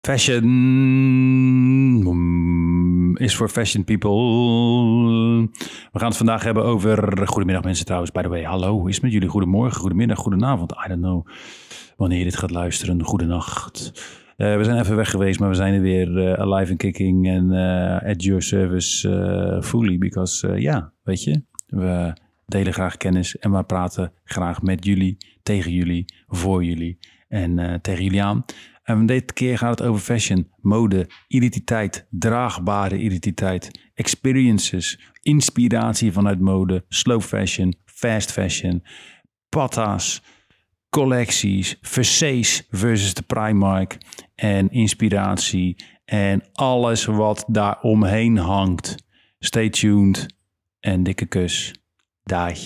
Fashion mm, is voor fashion people. We gaan het vandaag hebben over. Goedemiddag mensen trouwens, by the way. Hallo, hoe is het met jullie? Goedemorgen, goedemiddag, goedenavond. I don't know wanneer je dit gaat luisteren. Goedenacht. Uh, we zijn even weg geweest, maar we zijn er weer uh, alive and kicking en uh, at your service fully. Because ja, weet je, we delen graag kennis en we praten graag met jullie, tegen jullie, voor jullie en tegen jullie aan. En dit keer gaat het over fashion, mode, identiteit, draagbare identiteit, experiences, inspiratie vanuit mode, slow fashion, fast fashion, patas, collecties, Versace versus de Primark en inspiratie en alles wat daar omheen hangt. Stay tuned en dikke kus. Dag.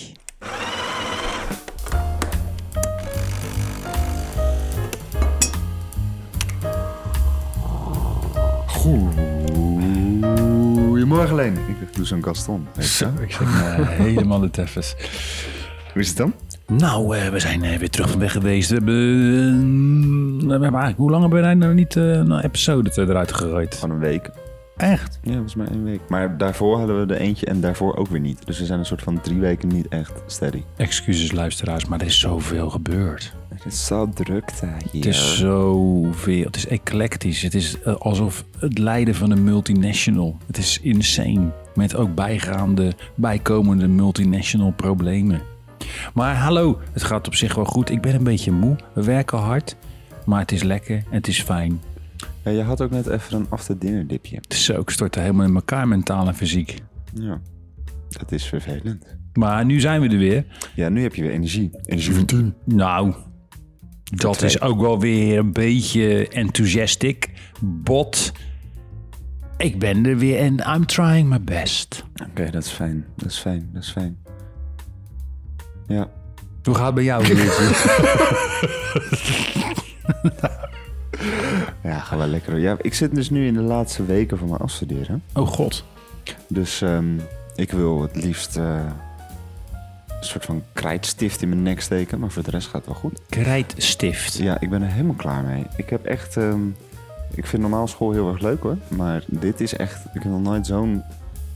Goedemorgen Leen. Ik doe zo'n Gaston. Zo, ik zeg uh, helemaal de teffes. Hoe is het dan? Nou, uh, we zijn uh, weer terug van weg geweest. We hebben, we hebben eigenlijk, hoe lang hebben wij nou niet een episode eruit gegooid? Van een week. Echt? Ja, volgens mij één week. Maar daarvoor hadden we er eentje en daarvoor ook weer niet. Dus we zijn een soort van drie weken niet echt steady. Excuses luisteraars, maar er is zoveel gebeurd. Het is zo druk hier. Het is zoveel. Het is eclectisch. Het is uh, alsof het leiden van een multinational. Het is insane. Met ook bijgaande, bijkomende multinational problemen. Maar hallo, het gaat op zich wel goed. Ik ben een beetje moe. We werken hard. Maar het is lekker en het is fijn. Ja, je had ook net even een after dinner dipje. Zo, ik stort er helemaal in elkaar, mentaal en fysiek. Ja, dat is vervelend. Maar nu zijn we er weer. Ja, nu heb je weer energie. Energie van. Nou, dat is ook wel weer een beetje enthusiastic. Bot. Ik ben er weer en I'm trying my best. Oké, okay, dat is fijn. Dat is fijn. Dat is fijn. Ja. Hoe gaat het bij jou? ja, ga wel lekker. Ja, ik zit dus nu in de laatste weken van mijn afstuderen. Oh god. Dus um, ik wil het liefst uh, een soort van krijtstift in mijn nek steken. Maar voor de rest gaat het wel goed. Krijtstift? Ja, ik ben er helemaal klaar mee. Ik heb echt... Um, ik vind normaal school heel erg leuk hoor. Maar dit is echt... Ik heb nog nooit zo'n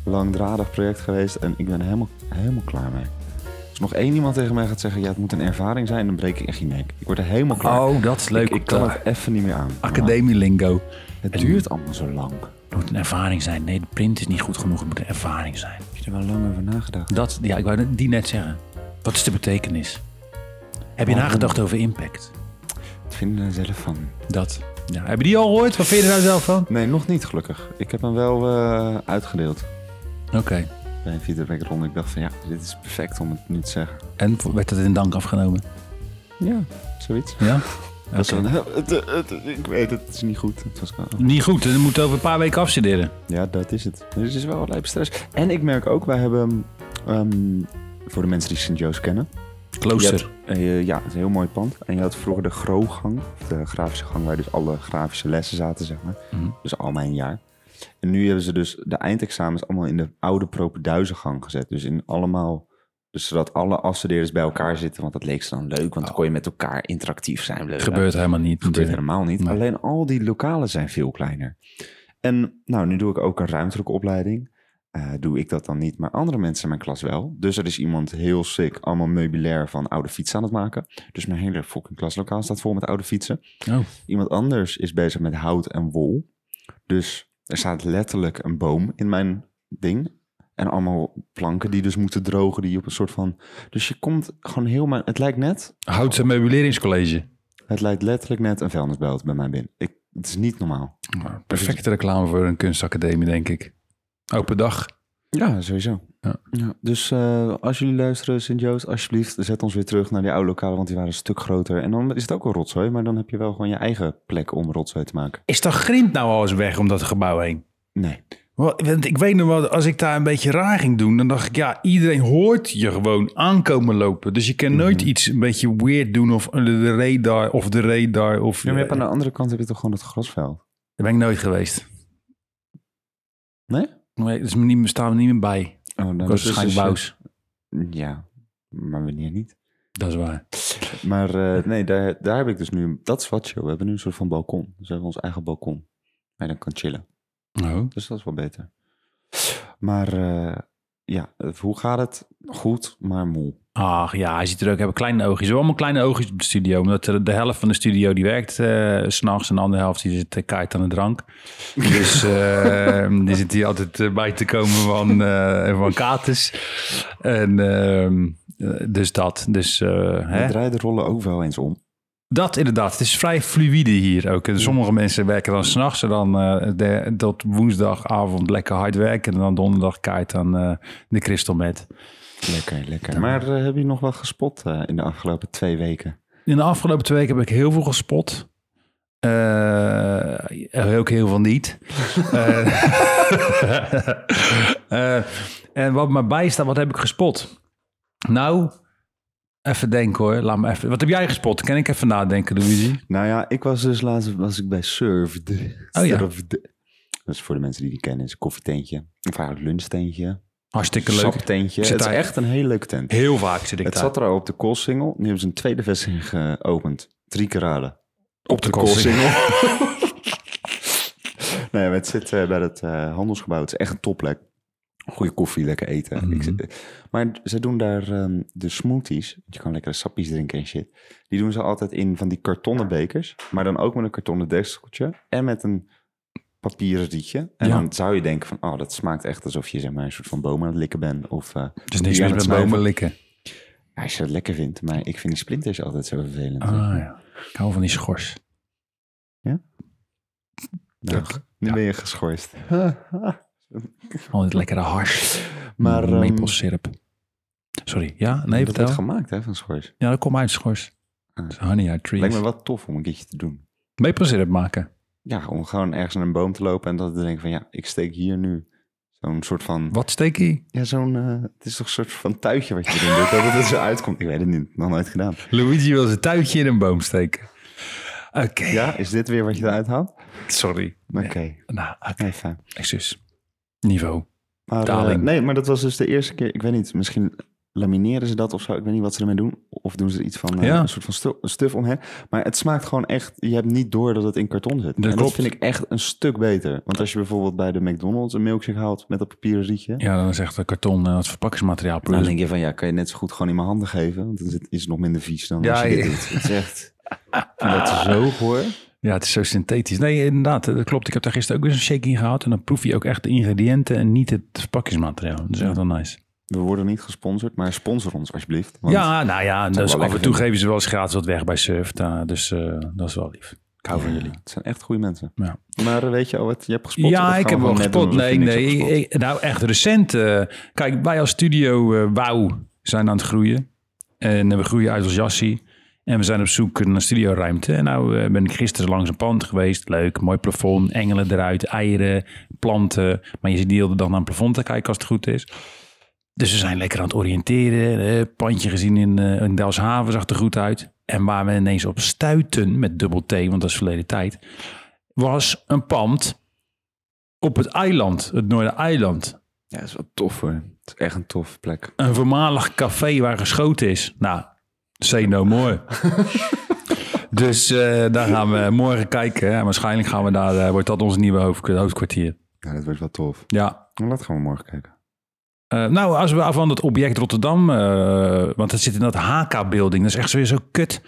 langdradig project geweest. En ik ben er helemaal, helemaal klaar mee. Als nog één iemand tegen mij gaat zeggen... ja, het moet een ervaring zijn... dan breek ik echt je nek. Ik word er helemaal klaar. Oh, dat is leuk. Ik, ik kan het even niet meer aan. Academie lingo. Het duurt allemaal zo lang. Het moet een ervaring zijn. Nee, de print is niet goed genoeg. Het moet een ervaring zijn. Heb je er wel lang over nagedacht? Dat, ja, ik wou die net zeggen. Wat is de betekenis? Heb je nagedacht over impact? Wat vind je er zelf van? Dat. Ja, heb je die al gehoord? Wat vind je er nou zelf van? Nee, nog niet gelukkig. Ik heb hem wel uh, uitgedeeld. Oké. Okay. Bij een feedback ronde. Ik dacht van ja, dit is perfect om het nu te zeggen. En werd het in dank afgenomen? Ja, zoiets. Ja? Okay. Zo, het, het, het, ik weet het, het is niet goed. Het was niet goed, we moeten over een paar weken afstuderen. Ja, dat is het. Dus het is wel lijp stress. En ik merk ook, wij hebben, um, voor de mensen die St. Joos kennen... Klooster. Had, uh, ja, het is een heel mooi pand. En je had vroeger de Grogang, of de grafische gang, waar dus alle grafische lessen zaten, zeg maar. Mm -hmm. Dus al mijn jaar. En nu hebben ze dus de eindexamens allemaal in de oude propenduizengang gezet. Dus in allemaal... Dus zodat alle afstudeerders bij elkaar zitten. Want dat leek ze dan leuk. Want dan kon je met elkaar interactief zijn. Gebeurt helemaal niet. gebeurt helemaal niet. Nee. Alleen al die lokalen zijn veel kleiner. En nou, nu doe ik ook een ruimtelijke opleiding. Uh, doe ik dat dan niet, maar andere mensen in mijn klas wel. Dus er is iemand heel sick, allemaal meubilair van oude fietsen aan het maken. Dus mijn hele fucking klaslokaal staat vol met oude fietsen. Oh. Iemand anders is bezig met hout en wol. Dus er staat letterlijk een boom in mijn ding. En allemaal planken die dus moeten drogen, die op een soort van... Dus je komt gewoon heel... Maar het lijkt net... Hout en meubileringscollege. Het lijkt letterlijk net een vuilnisbelt bij mij binnen. Ik, het is niet normaal. Nou, perfecte reclame voor een kunstacademie, denk ik. Open dag. Ja, sowieso. Ja. Ja, dus uh, als jullie luisteren, Sint-Joost, alsjeblieft, zet ons weer terug naar die oude lokalen, want die waren een stuk groter. En dan is het ook een rotzooi, maar dan heb je wel gewoon je eigen plek om rotzooi te maken. Is dat grind nou al eens weg om dat gebouw heen? Nee. Want ik weet nog wel, als ik daar een beetje raar ging doen, dan dacht ik, ja, iedereen hoort je gewoon aankomen lopen. Dus je kan Mhm. nooit iets een beetje weird doen of de radar of de radar. Of, Ja, maar je hebt aan de andere kant heb je toch gewoon het grasveld? Daar ben ik nooit geweest. Nee? Nee, dus niet, staan we niet meer bij. Oh, Ik dan dat is waarschijnlijk dus, eh, Ja, maar wanneer niet? Dat is waar. Maar eh, nee, daar, daar heb ik dus nu... Dat is wat, joh. We hebben nu een soort van balkon. Dus we hebben ons eigen balkon. Je dan kan chillen. Oh. Dus dat is wel beter. Maar eh, ja, hoe gaat het? Goed, maar moe. Ach ja, hij ziet er ook, hebben kleine oogjes. We hebben allemaal kleine oogjes op de studio. Omdat de, helft van de studio die werkt eh, s s'nachts en de andere helft die zit uh, kaart aan de drank. Dus eh, die zit hier altijd eh, bij te komen van, eh van kates. En ehm, eh, dus dat. Dus eh, We hè? draaien de rollen ook wel eens om. Dat inderdaad. Het is vrij fluïde hier ook. En sommige mensen werken dan s'nachts en dan de, tot woensdagavond lekker hard werken. En dan donderdag kaart aan eh, de crystal met. Lekker, lekker. Maar eh, heb je nog wel gespot in de afgelopen twee weken? In de afgelopen twee weken heb ik heel veel gespot. Ook heel veel niet. En wat me bijstaat, wat heb ik gespot? Nou, even denken hoor. Laat me even. Wat heb jij gespot? Kan ik even nadenken, Luigi? Nou ja, ik was dus laatst was ik bij Surfd. Oh ja. Dat is voor de mensen die die kennen. is een koffietentje. Of eigenlijk lunchtentje. Hartstikke leuk. Saptentje. Het is echt een hele leuke tent. Heel vaak zit ik Het daar. zat er al op de Koolsingel. Nu hebben ze een tweede vestiging geopend. Drie keer raden. Op de Koolsingel. nee, maar het zit eh, bij het eh, handelsgebouw. Het is echt een topplek. Goede koffie, lekker eten. Mhm. Ik zit- maar ze doen daar ehm, de smoothies. Je kan lekkere sappies drinken en shit. Die doen ze altijd in van die kartonnen bekers. Maar dan ook met een kartonnen dekseltje. En met een papieren rietje. En Ja. dan zou je denken van... Oh, dat smaakt echt alsof je zeg maar, een soort van bomen aan het likken bent. Of eh, Dus niks met bomen likken. Ja, als je dat lekker vindt. Maar ik vind die splinters altijd zo vervelend. Ah ja. Ik hou van die schors. Nou, nu Ja. ben je geschorst. Altijd lekkere hars. Maar, ehm, Maple syrup. Sorry. Ja? Nee, dat vertel. wordt gemaakt hè, van schors. Ja, dat komt uit schors. Ah. Het honey uit trees. Lijkt me wat tof om een keertje te doen. Maple syrup maken. Ja, om gewoon ergens aan een boom te lopen en dat te denken van ja, ik steek hier nu zo'n soort van... Wat steek je? Ja, zo'n... eh, het is toch een soort van tuitje wat je erin doet, dat het er zo uitkomt. Ik weet het niet, nog nooit gedaan. Luigi wil zijn tuitje in een boom steken. Oké. Ja, is dit weer wat je eruit haalt? Sorry. Oké, Nou, oké. fijn. Excuus. Niveau. Maar, eh, nee, maar dat was dus de eerste keer, ik weet niet, misschien lamineren ze dat of zo. Ik weet niet wat ze ermee doen. Of doen ze iets van, eh, Ja. een soort van stu- stuf omheen. Maar het smaakt gewoon echt, je hebt niet door dat het in karton zit. en dat vind ik echt een stuk beter. Want als je bijvoorbeeld bij de McDonald's een milkshake haalt met dat papieren rietje. Ja, dan is echt een karton en het verpakkingsmateriaal. Dan denk je van, ja, kan je net zo goed gewoon in mijn handen geven. Want dan is het is het nog minder vies dan Ja, als je dit ja. doet. Het is echt, ik vind dat zo hoor. Ja, het is zo synthetisch. Nee, inderdaad. Dat klopt. Ik heb daar gisteren ook weer een shake in gehad. En dan proef je ook echt de ingrediënten en niet het verpakkingsmateriaal. Dat is echt wel nice. We worden niet gesponsord, maar sponsor ons alsjeblieft. Want ja, nou ja. Dus af en toe geven ze wel eens gratis wat weg bij Surf. Dus eh, dat is wel lief. Ik hou van jullie. Het zijn echt goede mensen. Ja. Maar eh, weet je al wat je hebt gespot? Ja, ik heb wel doen gespot. Nee, nee. gespot? ik- nou, echt recent. eh, kijk, wij als studio eh Wauw zijn aan het groeien. En eh, we groeien uit als jassie. En we zijn op zoek naar studioruimte. En nou eh, ben ik gisteren langs een pand geweest. Leuk, mooi plafond, engelen eruit, eieren, planten. Maar je zit die hele dag naar een plafond te kijken als het goed is. Dus we zijn lekker aan het oriënteren. Eh, pandje gezien in, eh in Delfshaven zag er goed uit. En waar we ineens op stuiten met dubbel T, want dat is verleden tijd, was een pand op het eiland, het Noordereiland. Ja, dat is wel tof hoor. Het is echt een toffe plek. Een voormalig café waar geschoten is. Nou, say no more. dus eh, daar gaan we morgen kijken. En waarschijnlijk gaan we daar, eh, wordt dat ons nieuwe hoofd, hoofdkwartier. Ja, dat wordt wel tof. Ja. Dat gaan we morgen kijken. Eh, nou, als we af van het object Rotterdam, want het zit in dat HK-building, dat is echt weer zo kut.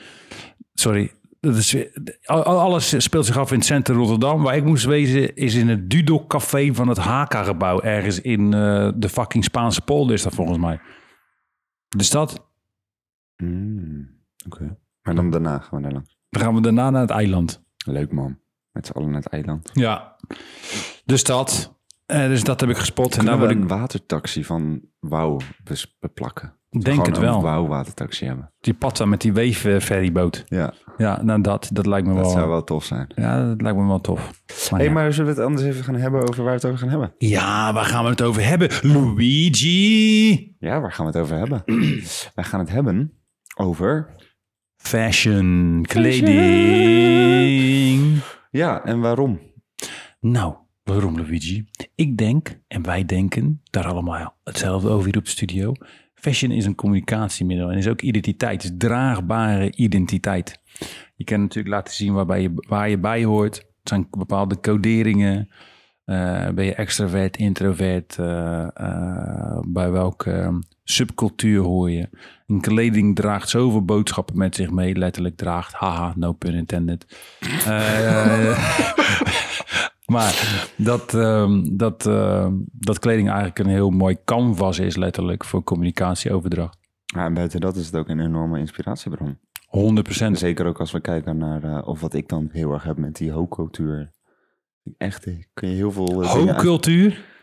Sorry, dat is alles speelt zich af in het centrum Rotterdam. Waar ik moest wezen is in het Dudok Café van het HK-gebouw, ergens in de fucking Spaanse polder is dat volgens mij. De stad. Mm, Oké. Maar dan daarna gaan we daar langs. Dan gaan we daarna naar het eiland. Leuk man. Met z'n allen naar het eiland. Ja, de stad. Eh, dus dat heb ik gespot. En Kunnen daar we ik, een watertaxi van Wauw beplakken? denk Gewoon het wel. Wauw watertaxi hebben. Die patta met die weefferryboot. Ja, Ja, nou dat, dat lijkt me dat wel. zou wel tof zijn. Ja, dat lijkt me wel tof. Maar hey, ja. maar zullen we het anders even gaan hebben over waar we het over gaan hebben? Ja, waar gaan we het over hebben? Luigi! Ja, waar gaan we het over hebben? Wij gaan het hebben over... Fashion, kleding. Ja, en waarom? Nou, waarom Luigi? Ik denk, en wij denken daar allemaal hetzelfde over hier op de studio. fashion is een communicatiemiddel en is ook identiteit, is draagbare identiteit. Je kan natuurlijk laten zien waarbij je, waar je bij hoort. Het zijn bepaalde coderingen. Uh, ben je extravert, introvert? Uh, uh, bij welke subcultuur hoor je? Een kleding draagt zoveel boodschappen met zich mee. Letterlijk draagt, haha, no pun intended. maar dat, um, dat, uh, dat kleding eigenlijk een heel mooi canvas is, letterlijk, voor communicatieoverdracht. Ja, en buiten dat is het ook een enorme inspiratiebron. 100% Zeker ook als we kijken naar, uh, of wat ik dan heel erg heb met die ho-cultuur. Echt, kun je heel veel... Ho-cultuur?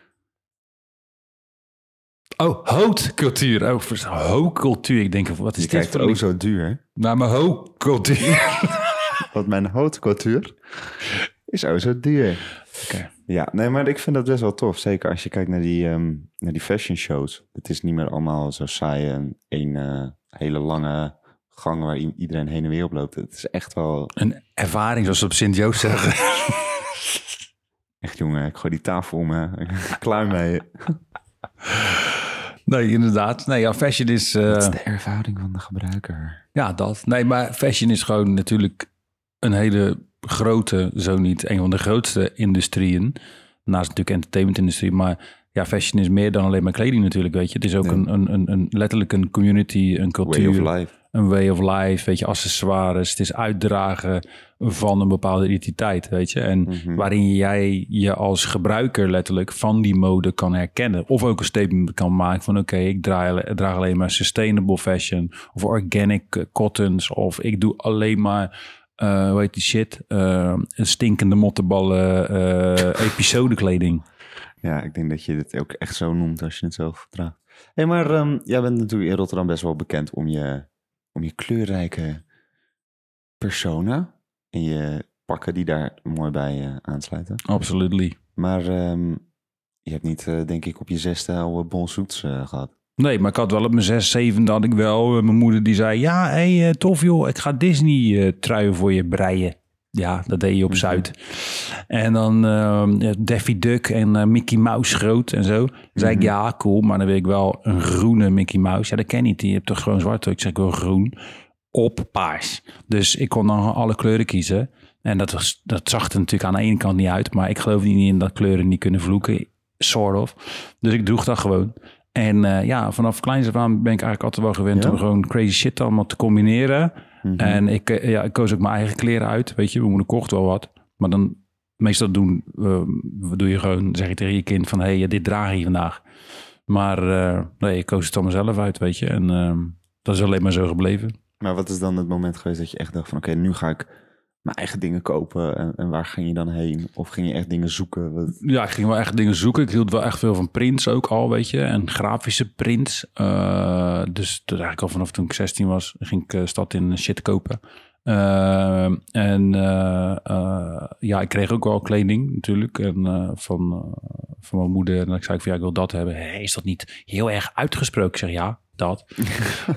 Oh, houtcultuur. Oh, ho-cultuur. Ik denk, wat is je dit voor ook zo duur? Naar mijn ho-cultuur. Wat mijn houtcultuur is ook zo duur. Okay. Ja, nee, maar ik vind dat best wel tof. Zeker als je kijkt naar die, um, naar die fashion shows. Het is niet meer allemaal zo saai en een uh, hele lange gang waar iedereen heen en weer op loopt. Het is echt wel... Een ervaring, zoals ze op Sint-Joost zeggen. echt jongen, ik gooi die tafel om me. Klaar mee. Nee, inderdaad. Nee, ja, fashion is... Uh... Dat is de ervaring van de gebruiker. Ja, dat. Nee, maar fashion is gewoon natuurlijk een hele grote, zo niet een van de grootste industrieën. Naast natuurlijk entertainment-industrie, maar ja, fashion is meer dan alleen maar kleding natuurlijk, weet je. Het is ook een, een, een, een, letterlijk een community, een cultuur. Way of life. Een way of life, weet je, accessoires. Het is uitdragen van een bepaalde identiteit, weet je. En Mhm. waarin jij je als gebruiker letterlijk van die mode kan herkennen. Of ook een statement kan maken van oké, ik draag, draag alleen maar sustainable fashion. Of organic cottons. Of ik doe alleen maar uh, hoe heet die shit? Uh, stinkende mottenballen uh, episodekleding. Ja, ik denk dat je dit ook echt zo noemt als je het zo verdraagt. Hé, hey, maar um, jij bent natuurlijk in Rotterdam best wel bekend om je, om je kleurrijke persona. En je pakken die daar mooi bij uh, aansluiten. Absolutely. Maar um, je hebt niet, uh, denk ik, op je zesde al uh, gehad. Nee, maar ik had wel op mijn zes, zevende had ik wel. mijn moeder die zei, ja, hé, hey, tof joh, ik ga Disney truien voor je breien. Ja, dat deed je op Zuid. En dan uh, Daffy Duck en uh, Mickey Mouse groot en zo. Dan zei ik, ja, cool, maar dan wil ik wel een groene Mickey Mouse. Ja, dat ken je niet. Je hebt toch gewoon zwart? Ik zeg, ik wil groen op paars. Dus ik kon dan alle kleuren kiezen. En dat, was, dat zag er natuurlijk aan de ene kant niet uit. Maar ik geloof niet in dat kleuren niet kunnen vloeken. Sort of. Dus ik droeg dat gewoon. En uh, ja, vanaf kleins af aan ben ik eigenlijk altijd wel gewend ja? om gewoon crazy shit allemaal te combineren. -hmm. En ik, uh, ja, ik koos ook mijn eigen kleren uit. Weet je, mijn moeder kocht wel wat. Maar dan meestal doen, uh, doe je gewoon, zeg je tegen je kind van... hé, hey, dit draag je vandaag. Maar nee, ik koos het allemaal zelf uit, weet je. En dat is alleen maar zo gebleven. Maar wat is dan het moment geweest dat je echt dacht van... oké, okay, nu ga ik mijn eigen dingen kopen. En, en, waar ging je dan heen? Of ging je echt dingen zoeken? Ja, ik ging wel echt dingen zoeken. Ik hield wel echt veel van prints ook al, weet je. En grafische prints. Uh, dus dat eigenlijk al vanaf toen ik 16 was, ging ik uh, stad in shit kopen. Uh, en ja, ik kreeg ook wel kleding natuurlijk. En van, van mijn moeder. En ik zei van ja, ik wil dat hebben. Hey, is dat niet heel erg uitgesproken? Ik zeg ja, dat.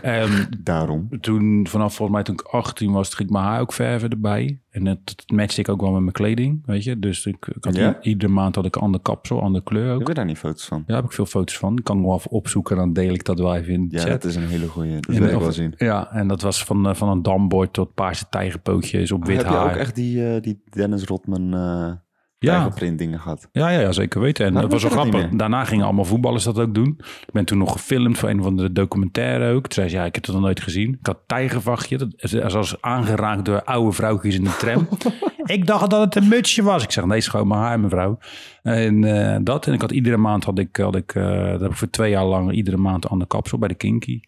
um, Daarom. Toen, vanaf volgens mij toen ik 18 was, ging ik mijn haar ook verven erbij. En het, het matchte ik ook wel met mijn kleding, weet je. Dus ik, ik had Ja? iedere maand had ik een ander kapsel, andere kleur ook. Heb je daar niet foto's van? Ja, heb ik veel foto's van. Ik kan hem wel even opzoeken en dan deel ik dat wel even in de Ja, chat. dat is een hele goeie. Dat wil ik wel zien. Ja, en dat was van, eh, van een dambord tot paarse tijgerpootjes op wit Heb je haar. ook echt die, eh, die Dennis Rodman eh Ja. dingen gehad? Ja, ja, ja, zeker weten. En Waarom dat was dat grappig. Daarna gingen allemaal voetballers dat ook doen. Ik ben toen nog gefilmd voor een van de documentaire ook. Toen zei ze, ja, ik heb het nog nooit gezien. Ik had tijgervachtje. Dat is als aangeraakt door oude vrouwtjes in de tram. ik dacht dat het een mutsje was. Ik zeg, nee, schoon mijn haar, mevrouw. En eh, dat. En ik had iedere maand, had ik, had ik, eh, dat heb ik voor twee jaar lang, iedere maand een ander kapsel bij de Kinky.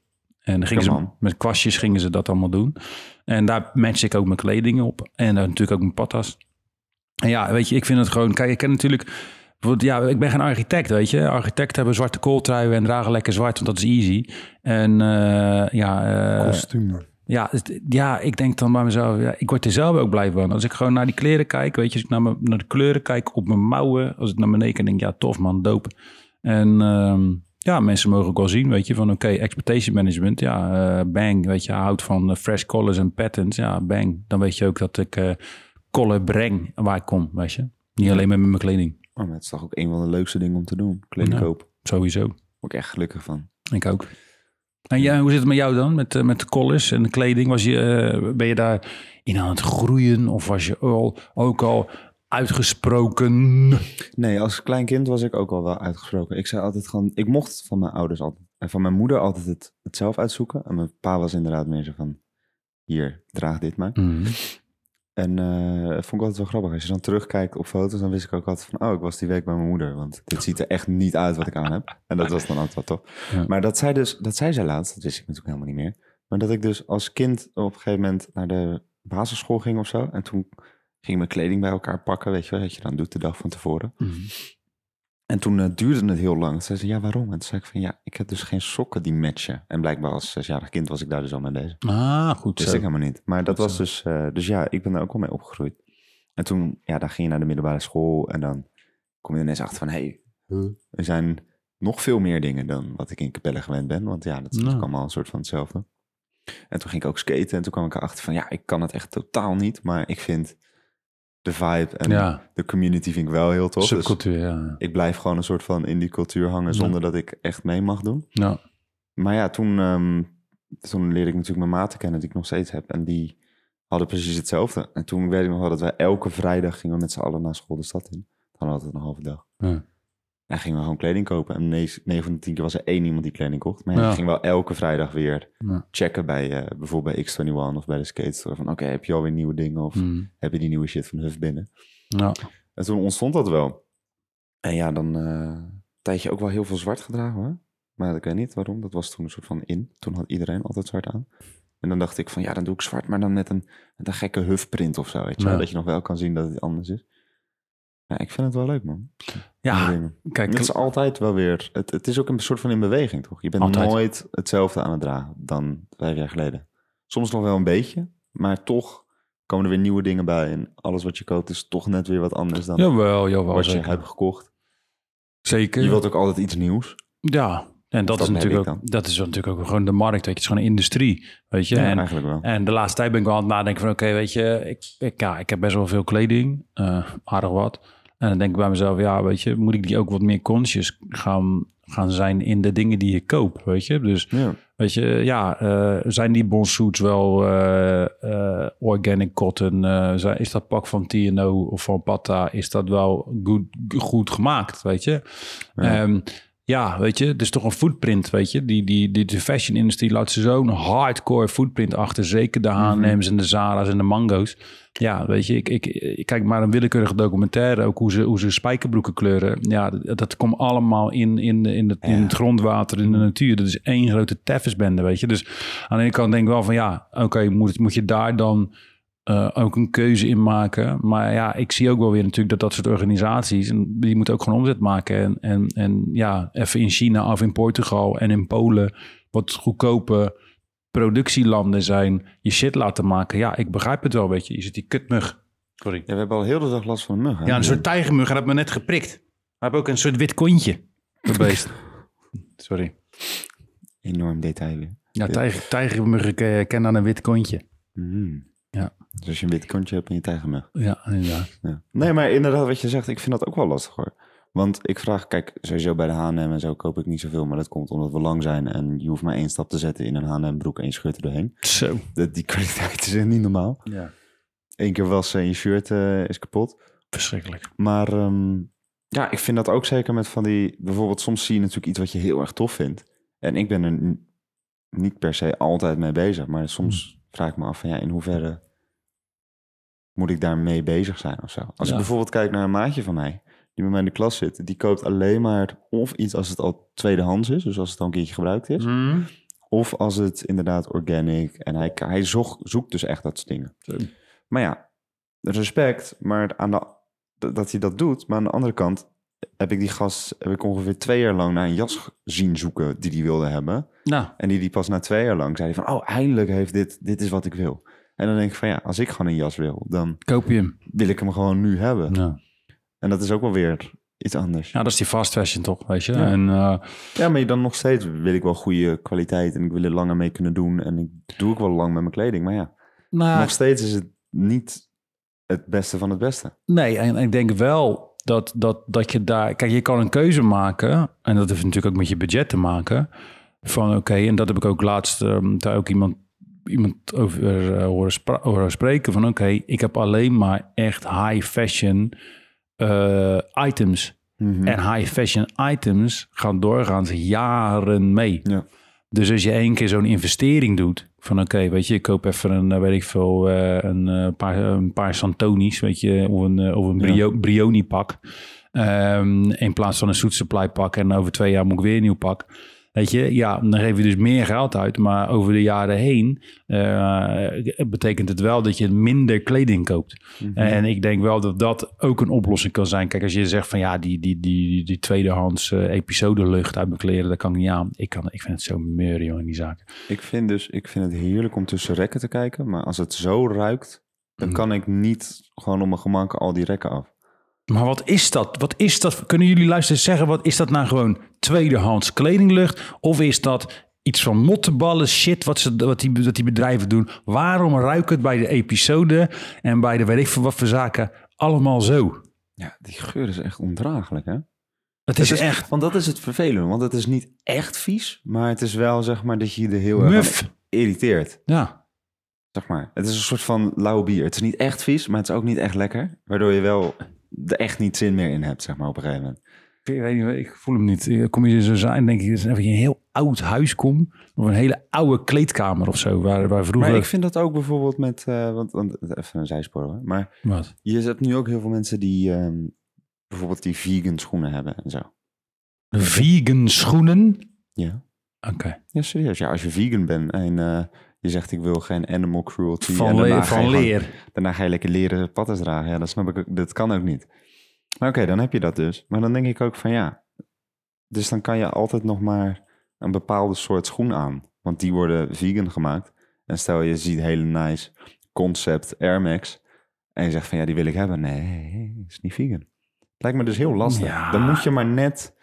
En dan gingen ze, met kwastjes gingen ze dat allemaal doen. En daar match ik ook mijn kleding op. En natuurlijk ook mijn patas. En ja, weet je, ik vind het gewoon... Kijk, ik ken natuurlijk... Ja, ik ben geen architect, weet je. Architecten hebben zwarte kooltruien en dragen lekker zwart, want dat is easy. En eh, ja... eh, Kostuum. ja, ja, ik denk dan bij mezelf, ja, ik word er zelf ook blij van. Als ik gewoon naar die kleren kijk, weet je, als ik naar, mijn, naar de kleuren kijk op mijn mouwen, als ik naar beneden kijk, denk ja, tof man, dope. En ehm, ja, mensen mogen ook wel zien, weet je, van oké, expectation management, ja, eh, bang, weet je, houdt van fresh colors en patterns, ja, bang. Dan weet je ook dat ik eh color breng waar ik kom, weet je. Niet alleen maar met mijn kleding, Oh, maar het is toch ook een van de leukste dingen om te doen. Kleding Ja. kopen. sowieso. Word ik echt gelukkig van. Ik ook. En jij, hoe zit het met jou dan? Met, eh, met de collars en de kleding? Was je, eh, ben je daar in aan het groeien? Of was je al, ook al uitgesproken? Nee, als klein kind was ik ook al wel uitgesproken. Ik zei altijd gewoon, ik mocht van mijn ouders altijd, en van mijn moeder altijd het, het zelf uitzoeken. En mijn pa was inderdaad meer zo van, hier, draag dit maar. Mhm. En eh, dat vond ik altijd wel grappig. Als je dan terugkijkt op foto's, dan wist ik ook altijd van... oh, ik was die week bij mijn moeder. Want dit ziet er echt niet uit wat ik aan heb. En dat was dan altijd wel tof. Ja. Maar dat zei, dus, dat zei zij laatst, dat wist ik natuurlijk helemaal niet meer. Maar dat ik dus als kind op een gegeven moment naar de basisschool ging of zo. En toen ging mijn kleding bij elkaar pakken, weet je wel. Dat je dan doet de dag van tevoren. Mhm. En toen eh, duurde het heel lang. Zei ze, ja, waarom? En toen zei ik van, ja, ik heb dus geen sokken die matchen. En blijkbaar als zesjarig kind was ik daar dus al mee bezig. Ah, goed Wist zo. ik helemaal niet. Maar dat was zo. dus... eh, dus ja, ik ben daar ook wel mee opgegroeid. En toen, ja, dan ging je naar de middelbare school... en dan kom je ineens achter van... hé, hey, er zijn nog veel meer dingen dan wat ik in Capelle gewend ben. Want ja, dat is Nou. allemaal een soort van hetzelfde. En toen ging ik ook skaten en toen kwam ik erachter van... ja, ik kan het echt totaal niet, maar ik vind de vibe en Ja, de community vind ik wel heel tof. Dus ja. ik blijf gewoon een soort van in die cultuur hangen... Ja. zonder dat ik echt mee mag doen. Nou, Maar ja, toen, toen leerde ik natuurlijk mijn maten kennen die ik nog steeds heb. En die hadden precies hetzelfde. En toen weet ik nog wel dat wij elke vrijdag gingen we met z'n allen naar school de stad in. Dan hadden we altijd een halve dag. ja. En gingen we gewoon kleding kopen. En 9 van de 10 keer was er één iemand die kleding kocht. Maar ja, ging wel elke vrijdag weer Ja. checken bij eh, bijvoorbeeld bij X21 of bij de skate store. Van oké, heb je alweer nieuwe dingen? Of Mhm. heb je die nieuwe shit van Huff binnen? Ja. En toen ontstond dat wel. En ja, dan een tijdje ook wel heel veel zwart gedragen hoor. Maar ik weet niet waarom. Dat was toen een soort van in. Toen had iedereen altijd zwart aan. En dan dacht ik van ja, dan doe ik zwart, maar dan met een, met een gekke huffprint of zo. Weet je wel? Ja. Dat je nog wel kan zien dat het anders is. Ja, ik vind het wel leuk man. Ja, kijk, Het is altijd wel weer. Het, het is ook een soort van in beweging, toch? Je bent Altijd. nooit hetzelfde aan het dragen dan vijf jaar geleden. Soms nog wel een beetje, maar toch komen er weer nieuwe dingen bij. En alles wat je koopt is toch net weer wat anders dan jawel, jawel, wat je zeker. hebt gekocht. Zeker. Je wilt ook altijd iets nieuws. Ja, en dat, Dat is natuurlijk ook, dat is natuurlijk ook gewoon de markt, weet je. Het is gewoon een industrie, weet je. Ja, en, eigenlijk wel. en de laatste tijd ben ik wel aan het nadenken van... oké, weet je, ik, ik, ja, ik heb best wel veel kleding, eh, aardig wat. En dan denk ik bij mezelf, ja, weet je... moet ik die ook wat meer conscious gaan, gaan zijn in de dingen die ik koop, weet je. Dus Ja. Weet je, ja, eh, zijn die bonsuits wel eh, eh, organic cotton? Zijn- is dat pak van TNO of van Pata, is dat wel goed, goed gemaakt, weet je? Ja. Ja. Ja, weet je, het is toch een footprint, weet je? Die, die, die, de fashion industrie laat ze zo'n hardcore footprint achter. Zeker de H&M's en de Zara's en de Mango's. Ja, weet je, ik, ik, ik kijk maar een willekeurige documentaire, ook hoe ze, hoe ze spijkerbroeken kleuren. Ja, dat, dat komt allemaal in, in, in, het, in het grondwater, in de natuur. Dat is één grote teffesbende, weet je. Dus aan de ene kant denk ik wel van, ja, oké, moet, moet je daar dan eh, ook een keuze in maken. Maar ja, ik zie ook wel weer natuurlijk dat dat soort organisaties, en die moeten ook gewoon omzet maken. En, en, en ja, even in China of in Portugal en in Polen wat goedkope productielanden zijn, je shit laten maken. Ja, ik begrijp het wel, weet je. Je zit die kutmug. Sorry. Ja, we hebben al heel de dag last van een mug. hè? Ja, een soort tijgermug. Hij had me net geprikt. Hij heeft ook een soort wit kontje. Dat beest. Sorry. Enorm detail weer. Ja, tijger, tijgermuggen ken- kennen aan een wit kontje. Mhm. Dus als je een wit kontje hebt en je tijgermug. Ja, inderdaad. Ja. Nee, maar inderdaad wat je zegt, ik vind dat ook wel lastig hoor. Want ik vraag, kijk, sowieso bij de H&M en zo koop ik niet zoveel, maar dat komt omdat we lang zijn en je hoeft maar één stap te zetten in een H&M broek en je scheurt er doorheen. Zo. Die kwaliteit is echt niet normaal. Ja. Eén keer wassen en je shirt eh, is kapot. Verschrikkelijk. Maar ehm, ja, ik vind dat ook zeker met van die, bijvoorbeeld soms zie je natuurlijk iets wat je heel erg tof vindt. En ik ben er niet per se altijd mee bezig, maar soms vraag ik me af van ja, in hoeverre moet ik daarmee bezig zijn of zo. Als Ja. ik bijvoorbeeld kijk naar een maatje van mij, die bij mij in de klas zit, die koopt alleen maar of iets als het al tweedehands is, dus als het al een keertje gebruikt is, Mhm. of als het inderdaad organic en hij, hij zocht, zoekt dus echt dat soort dingen. Maar ja, respect, maar aan de, dat hij dat doet. Maar aan de andere kant heb ik die gast heb ik ongeveer twee jaar lang naar een jas zien zoeken die hij wilde hebben. Nou, En die die pas na twee jaar lang zei hij van, oh, eindelijk heeft dit, dit is wat ik wil. En dan denk ik van ja, als ik gewoon een jas wil, dan koop je hem. wil ik hem gewoon nu hebben. Ja. En dat is ook wel weer iets anders. ja, dat is die fast fashion toch, weet je. Ja. En eh, Ja, maar dan nog steeds wil ik wel goede kwaliteit en ik wil er langer mee kunnen doen. En ik doe ook wel lang met mijn kleding. Maar ja, nou, nog steeds is het niet het beste van het beste. Nee, en ik denk wel dat, dat, dat je daar... Kijk, je kan een keuze maken. En dat heeft natuurlijk ook met je budget te maken. Van oké, en dat heb ik ook laatst um, daar ook iemand, iemand over uh, horen, horen, spreken. Van oké, ik heb alleen maar echt high fashion uh, items. Mhm. En high fashion items gaan doorgaans jaren mee. Ja. Dus als je één keer zo'n investering doet, van oké, weet je, ik koop even een, weet ik veel, een, paar, een paar Santonis, weet je, of een, of een Brio, Ja. Brioni pak. Um, in plaats van een Soet Supply pak en over twee jaar moet ik weer een nieuw pak. Weet je, ja, dan geef je dus meer geld uit, maar over de jaren heen betekent het wel dat je minder kleding koopt. Mhm. En ik denk wel dat dat ook een oplossing kan zijn. Kijk, als je zegt van ja, die, die, die, die tweedehands uh, episode lucht uit mijn kleren, dat kan ik niet aan. Ik, kan, ik vind het zo meur, joh, in die zaken. Ik vind dus, ik vind het heerlijk om tussen rekken te kijken, maar als het zo ruikt, dan Mm. kan ik niet gewoon op mijn gemak al die rekken af. Maar wat is dat? Wat is dat? Kunnen jullie luisteren zeggen, wat is dat nou gewoon tweedehands kledinglucht? Of is dat iets van mottenballen, shit, wat, ze, wat, die, wat die bedrijven doen? Waarom ruikt het bij de episode en bij de weet ik veel wat voor zaken allemaal zo? Ja, die geur is echt ondraaglijk, hè? Het is, Het is echt Want dat is het vervelende, want het is niet echt vies, maar het is wel, zeg maar, dat je je er heel muf. irriteert. Ja. Zeg maar. Het is een soort van lauw bier. Het is niet echt vies, maar het is ook niet echt lekker. Waardoor je wel er echt niet zin meer in hebt, zeg maar, op een gegeven moment. Ik weet niet, ik voel hem niet. Kom je zo zijn, denk ik, dat je in een heel oud huis komt. Of een hele oude kleedkamer of zo. Waar, waar vroeger... Maar ik vind dat ook bijvoorbeeld met, uh, want, want even een zijspoor hoor. Maar Wat? je hebt nu ook heel veel mensen die um, bijvoorbeeld die vegan schoenen hebben en zo. Vegan schoenen? Ja. Oké. Okay. Ja, serieus. Ja, als je vegan bent en uh, je zegt ik wil geen animal cruelty. Van, en le van leer. Daarna ga je lekker leren pattes dragen. Ja, dat snap ik. Dat kan ook niet. Maar oké, okay, dan heb je dat dus. Maar dan denk ik ook van ja. Dus dan kan je altijd nog maar een bepaalde soort schoen aan. Want die worden vegan gemaakt. En stel je ziet hele nice concept Air Max. En je zegt van ja, die wil ik hebben. Nee, is niet vegan. Lijkt me dus heel lastig. Ja. Dan moet je maar net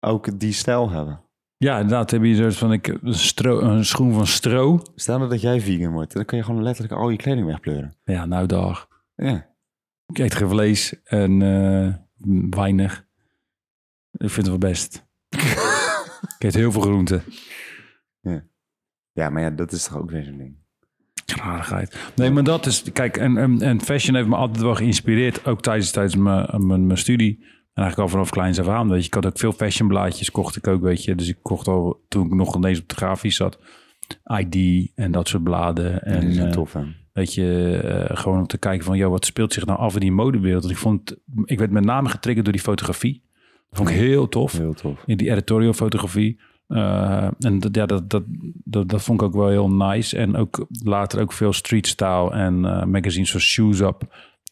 ook die stijl hebben. Ja, inderdaad. Heb je een soort van ik, een, stro, een schoen van stro. Stel nou dat jij vegan wordt, dan kun je gewoon letterlijk al je kleding wegpleuren. Ja, nou dag. Ja. Ik eet geen vlees en uh, weinig. Ik vind het wel best. ik eet heel veel groenten. Ja. ja, maar ja, dat is toch ook weer zo'n ding. Rarigheid. Nee, maar dat is... Kijk, en, en, en fashion heeft me altijd wel geïnspireerd. Ook tijdens, tijdens mijn, mijn, mijn studie. En eigenlijk al vanaf kleins af aan. Weet je, ik had ook veel fashionblaadjes, kocht ik ook, weet je. Dus ik kocht al, toen ik nog ineens op de grafisch zat, ID en dat soort bladen. En, uh, tof, hè? Weet je, uh, gewoon om te kijken van, joh, wat speelt zich nou af in die modewereld? Want ik vond, ik werd met name getriggerd door die fotografie. Dat vond ik heel tof. Heel tof. In die editorial fotografie. Uh, en dat, ja, dat, dat, dat, dat vond ik ook wel heel nice. En ook later ook veel street style en uh, magazines zoals Shoes Up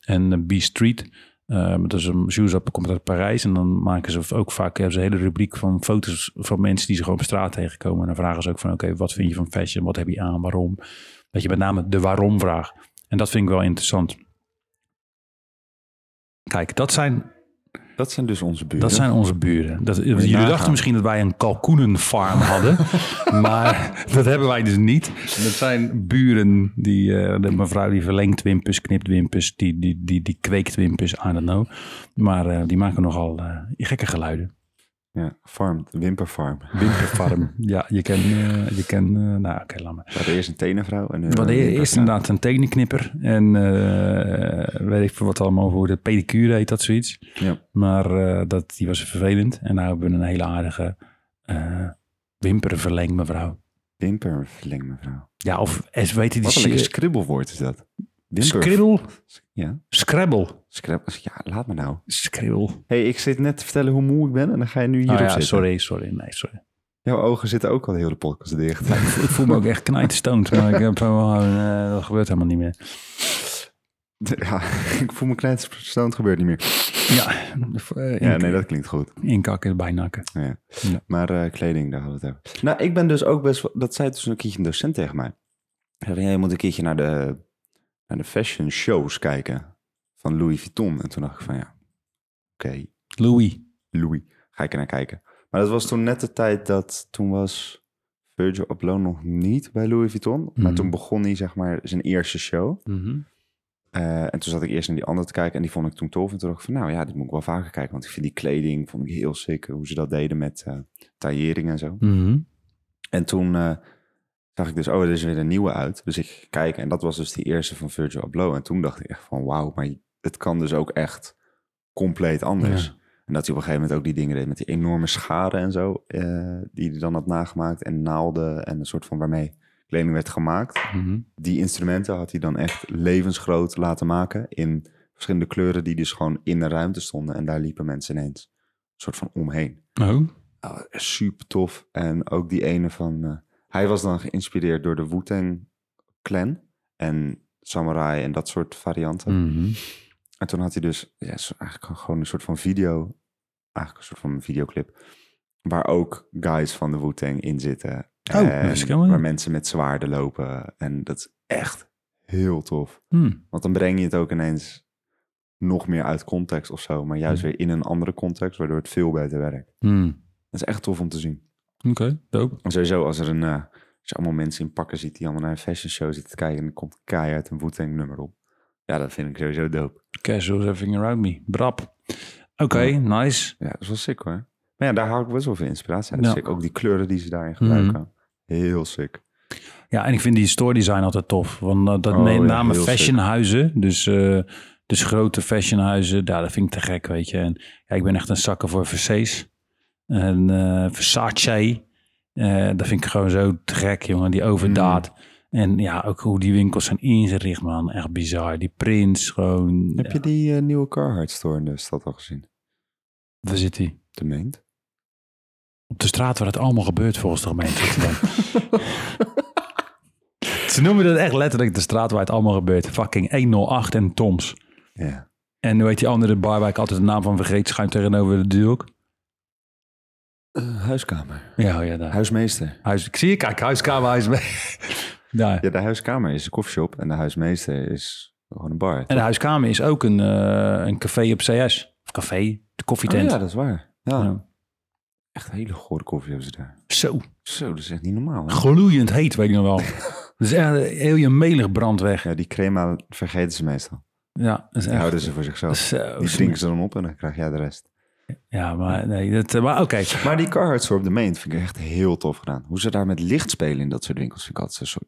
en B Street. Dat is een Shoes Up komt uit Parijs. En dan maken ze ook vaak hebben ze een hele rubriek van foto's van mensen die ze gewoon op straat tegenkomen. En dan vragen ze ook van oké, wat vind je van fashion? Wat heb je aan? Waarom? Dat je met name de waarom vraag. En dat vind ik wel interessant. Kijk, dat zijn dat zijn dus onze buren. Dat zijn onze buren. Dat, jullie nagaan. dachten misschien dat wij een kalkoenenfarm hadden. maar dat hebben wij dus niet. Dat zijn buren. Die, uh, de mevrouw die verlengt wimpers, knipt wimpers. Die, die, die, die kweekt wimpers, I don't know. Maar uh, die maken nogal uh, gekke geluiden. Ja, farm, wimperfarm. Wimperfarm, ja. Je kan, uh, je kan uh, nou oké, okay, laat maar. We hadden eerst een tenenvrouw. En We hadden eerst inderdaad een tenenknipper. En uh, weet ik veel wat allemaal voor de pedicure heet dat zoiets. Ja. Maar dat, die was vervelend. En nou hebben we een hele aardige wimperverleng mevrouw. Wimperverleng mevrouw. Ja, of weet je die... Wat een lekker skribbelwoord is dat. Skribbel? Ja. Scrabble. Scrabble. Ja, laat me nou. Skribbel. hey, ik zit net te vertellen hoe moe ik ben en dan ga je nu hierop oh, ja, zitten. Sorry, sorry. Nee, sorry. Jouw ogen zitten ook al de hele podcast dicht. Ja, ik, voel, me ook echt knijterstoned, maar ik heb wel, uh, dat gebeurt helemaal niet meer. Ja, ik voel me knijterstoned, gebeurt niet meer. Ja, uh, ja nee, dat klinkt goed. Inkakken, bijnakken. Ja. ja. Maar uh, kleding, daar hadden we het over. Nou, ik ben dus ook best, dat zei dus een keertje een docent tegen mij. Ja, je moet een keertje naar de, naar de fashion shows kijken van Louis Vuitton. En toen dacht ik van ja, oké. Okay. Louis. Louis, ga ik er naar kijken. Maar dat was toen net de tijd dat, toen was Virgil Abloh nog niet bij Louis Vuitton. Mm -hmm. Maar toen begon hij zeg maar zijn eerste show. Mm -hmm. uh, en toen zat ik eerst naar die andere te kijken en die vond ik toen tof. En toen dacht ik van nou ja, dit moet ik wel vaker kijken. Want ik vind die kleding, vond ik heel sick. Hoe ze dat deden met uh, taillering en zo. Mm -hmm. En toen eh, zag ik dus, oh, er is weer een nieuwe uit. Dus ik kijk en dat was dus die eerste van Virgil Abloh. En toen dacht ik echt van, wauw, maar het kan dus ook echt compleet anders. Ja. En dat hij op een gegeven moment ook die dingen deed met die enorme scharen en zo, eh, die hij dan had nagemaakt. En naalden en een soort van waarmee kleding werd gemaakt. Mhm. Die instrumenten had hij dan echt levensgroot laten maken in verschillende kleuren die dus gewoon in de ruimte stonden. En daar liepen mensen ineens een soort van omheen. Oh, Oh, super tof. En ook die ene van... eh, hij was dan geïnspireerd door de Wu-Tang Clan en Samurai en dat soort varianten. Mhm. En toen had hij dus ja, eigenlijk gewoon een soort van video, eigenlijk een soort van videoclip, waar ook guys van de Wu-Tang in zitten. Oh, waar mensen met zwaarden lopen. En dat is echt heel tof. Hm. Want dan breng je het ook ineens nog meer uit context of zo, maar juist Hm. weer in een andere context, waardoor het veel beter werkt. Hm. Dat is echt tof om te zien. Oké, dope. En sowieso, als er een, eh, als je allemaal mensen in pakken ziet die allemaal naar een fashion show zitten te kijken en er komt keihard een Wu-Tang nummer op. Ja, dat vind ik sowieso dope. Casuals everything around me. Brap. Oké, Ja. nice. Ja, dat is wel sick hoor. Maar ja, daar haal ik best wel veel inspiratie uit. Ja. Sick. Ook die kleuren die ze daarin gebruiken. Heel sick. Ja, en ik vind die store design altijd tof. Want uh, dat Oh, met ja, name fashionhuizen, dus, eh, dus grote fashionhuizen, ja, dat vind ik te gek, weet je. En ja, ik ben echt een zakker voor Versace en eh, Versace. Eh, dat vind ik gewoon zo te gek, jongen, die overdaad. Mm. En ja, ook hoe die winkels zijn ingericht, man. Echt bizar. Die prints, gewoon... Heb ja, je die eh, nieuwe Carhartt store in de stad al gezien? Waar zit die? De Meent? Op de straat waar het allemaal gebeurt volgens de gemeente. Ze noemen dat echt letterlijk de straat waar het allemaal gebeurt. Fucking 108 en Toms. Ja. En hoe heet die andere bar waar ik altijd de naam van vergeet, schuin tegenover de deur Eh, huiskamer. Ja, oh ja, daar. Huismeester. Huis, ik zie je, kijk, huiskamer, huis Daar. Ja, de huiskamer is een koffieshop en de huismeester is gewoon een bar. En de huiskamer is ook een, eh, een café op CS. Of café, de Oh, koffietent. ja, dat is waar. Ja. Ja. Echt hele gore koffie hebben ze daar. Zo, Zo, dat is echt niet normaal. Hè? gloeiend heet, weet ik nog wel. Dat is echt heel je melig brand weg. Ja, die crema vergeten ze meestal. Ja, dat is Die echt... houden ze voor zichzelf. Zo, Die drinken ze dan op en dan krijg jij de rest. Ja, maar nee, dat, maar oké. Maar die Carhartt op de Main vind ik echt heel tof gedaan. Hoe ze daar met licht spelen in dat soort winkels vind ik altijd zo.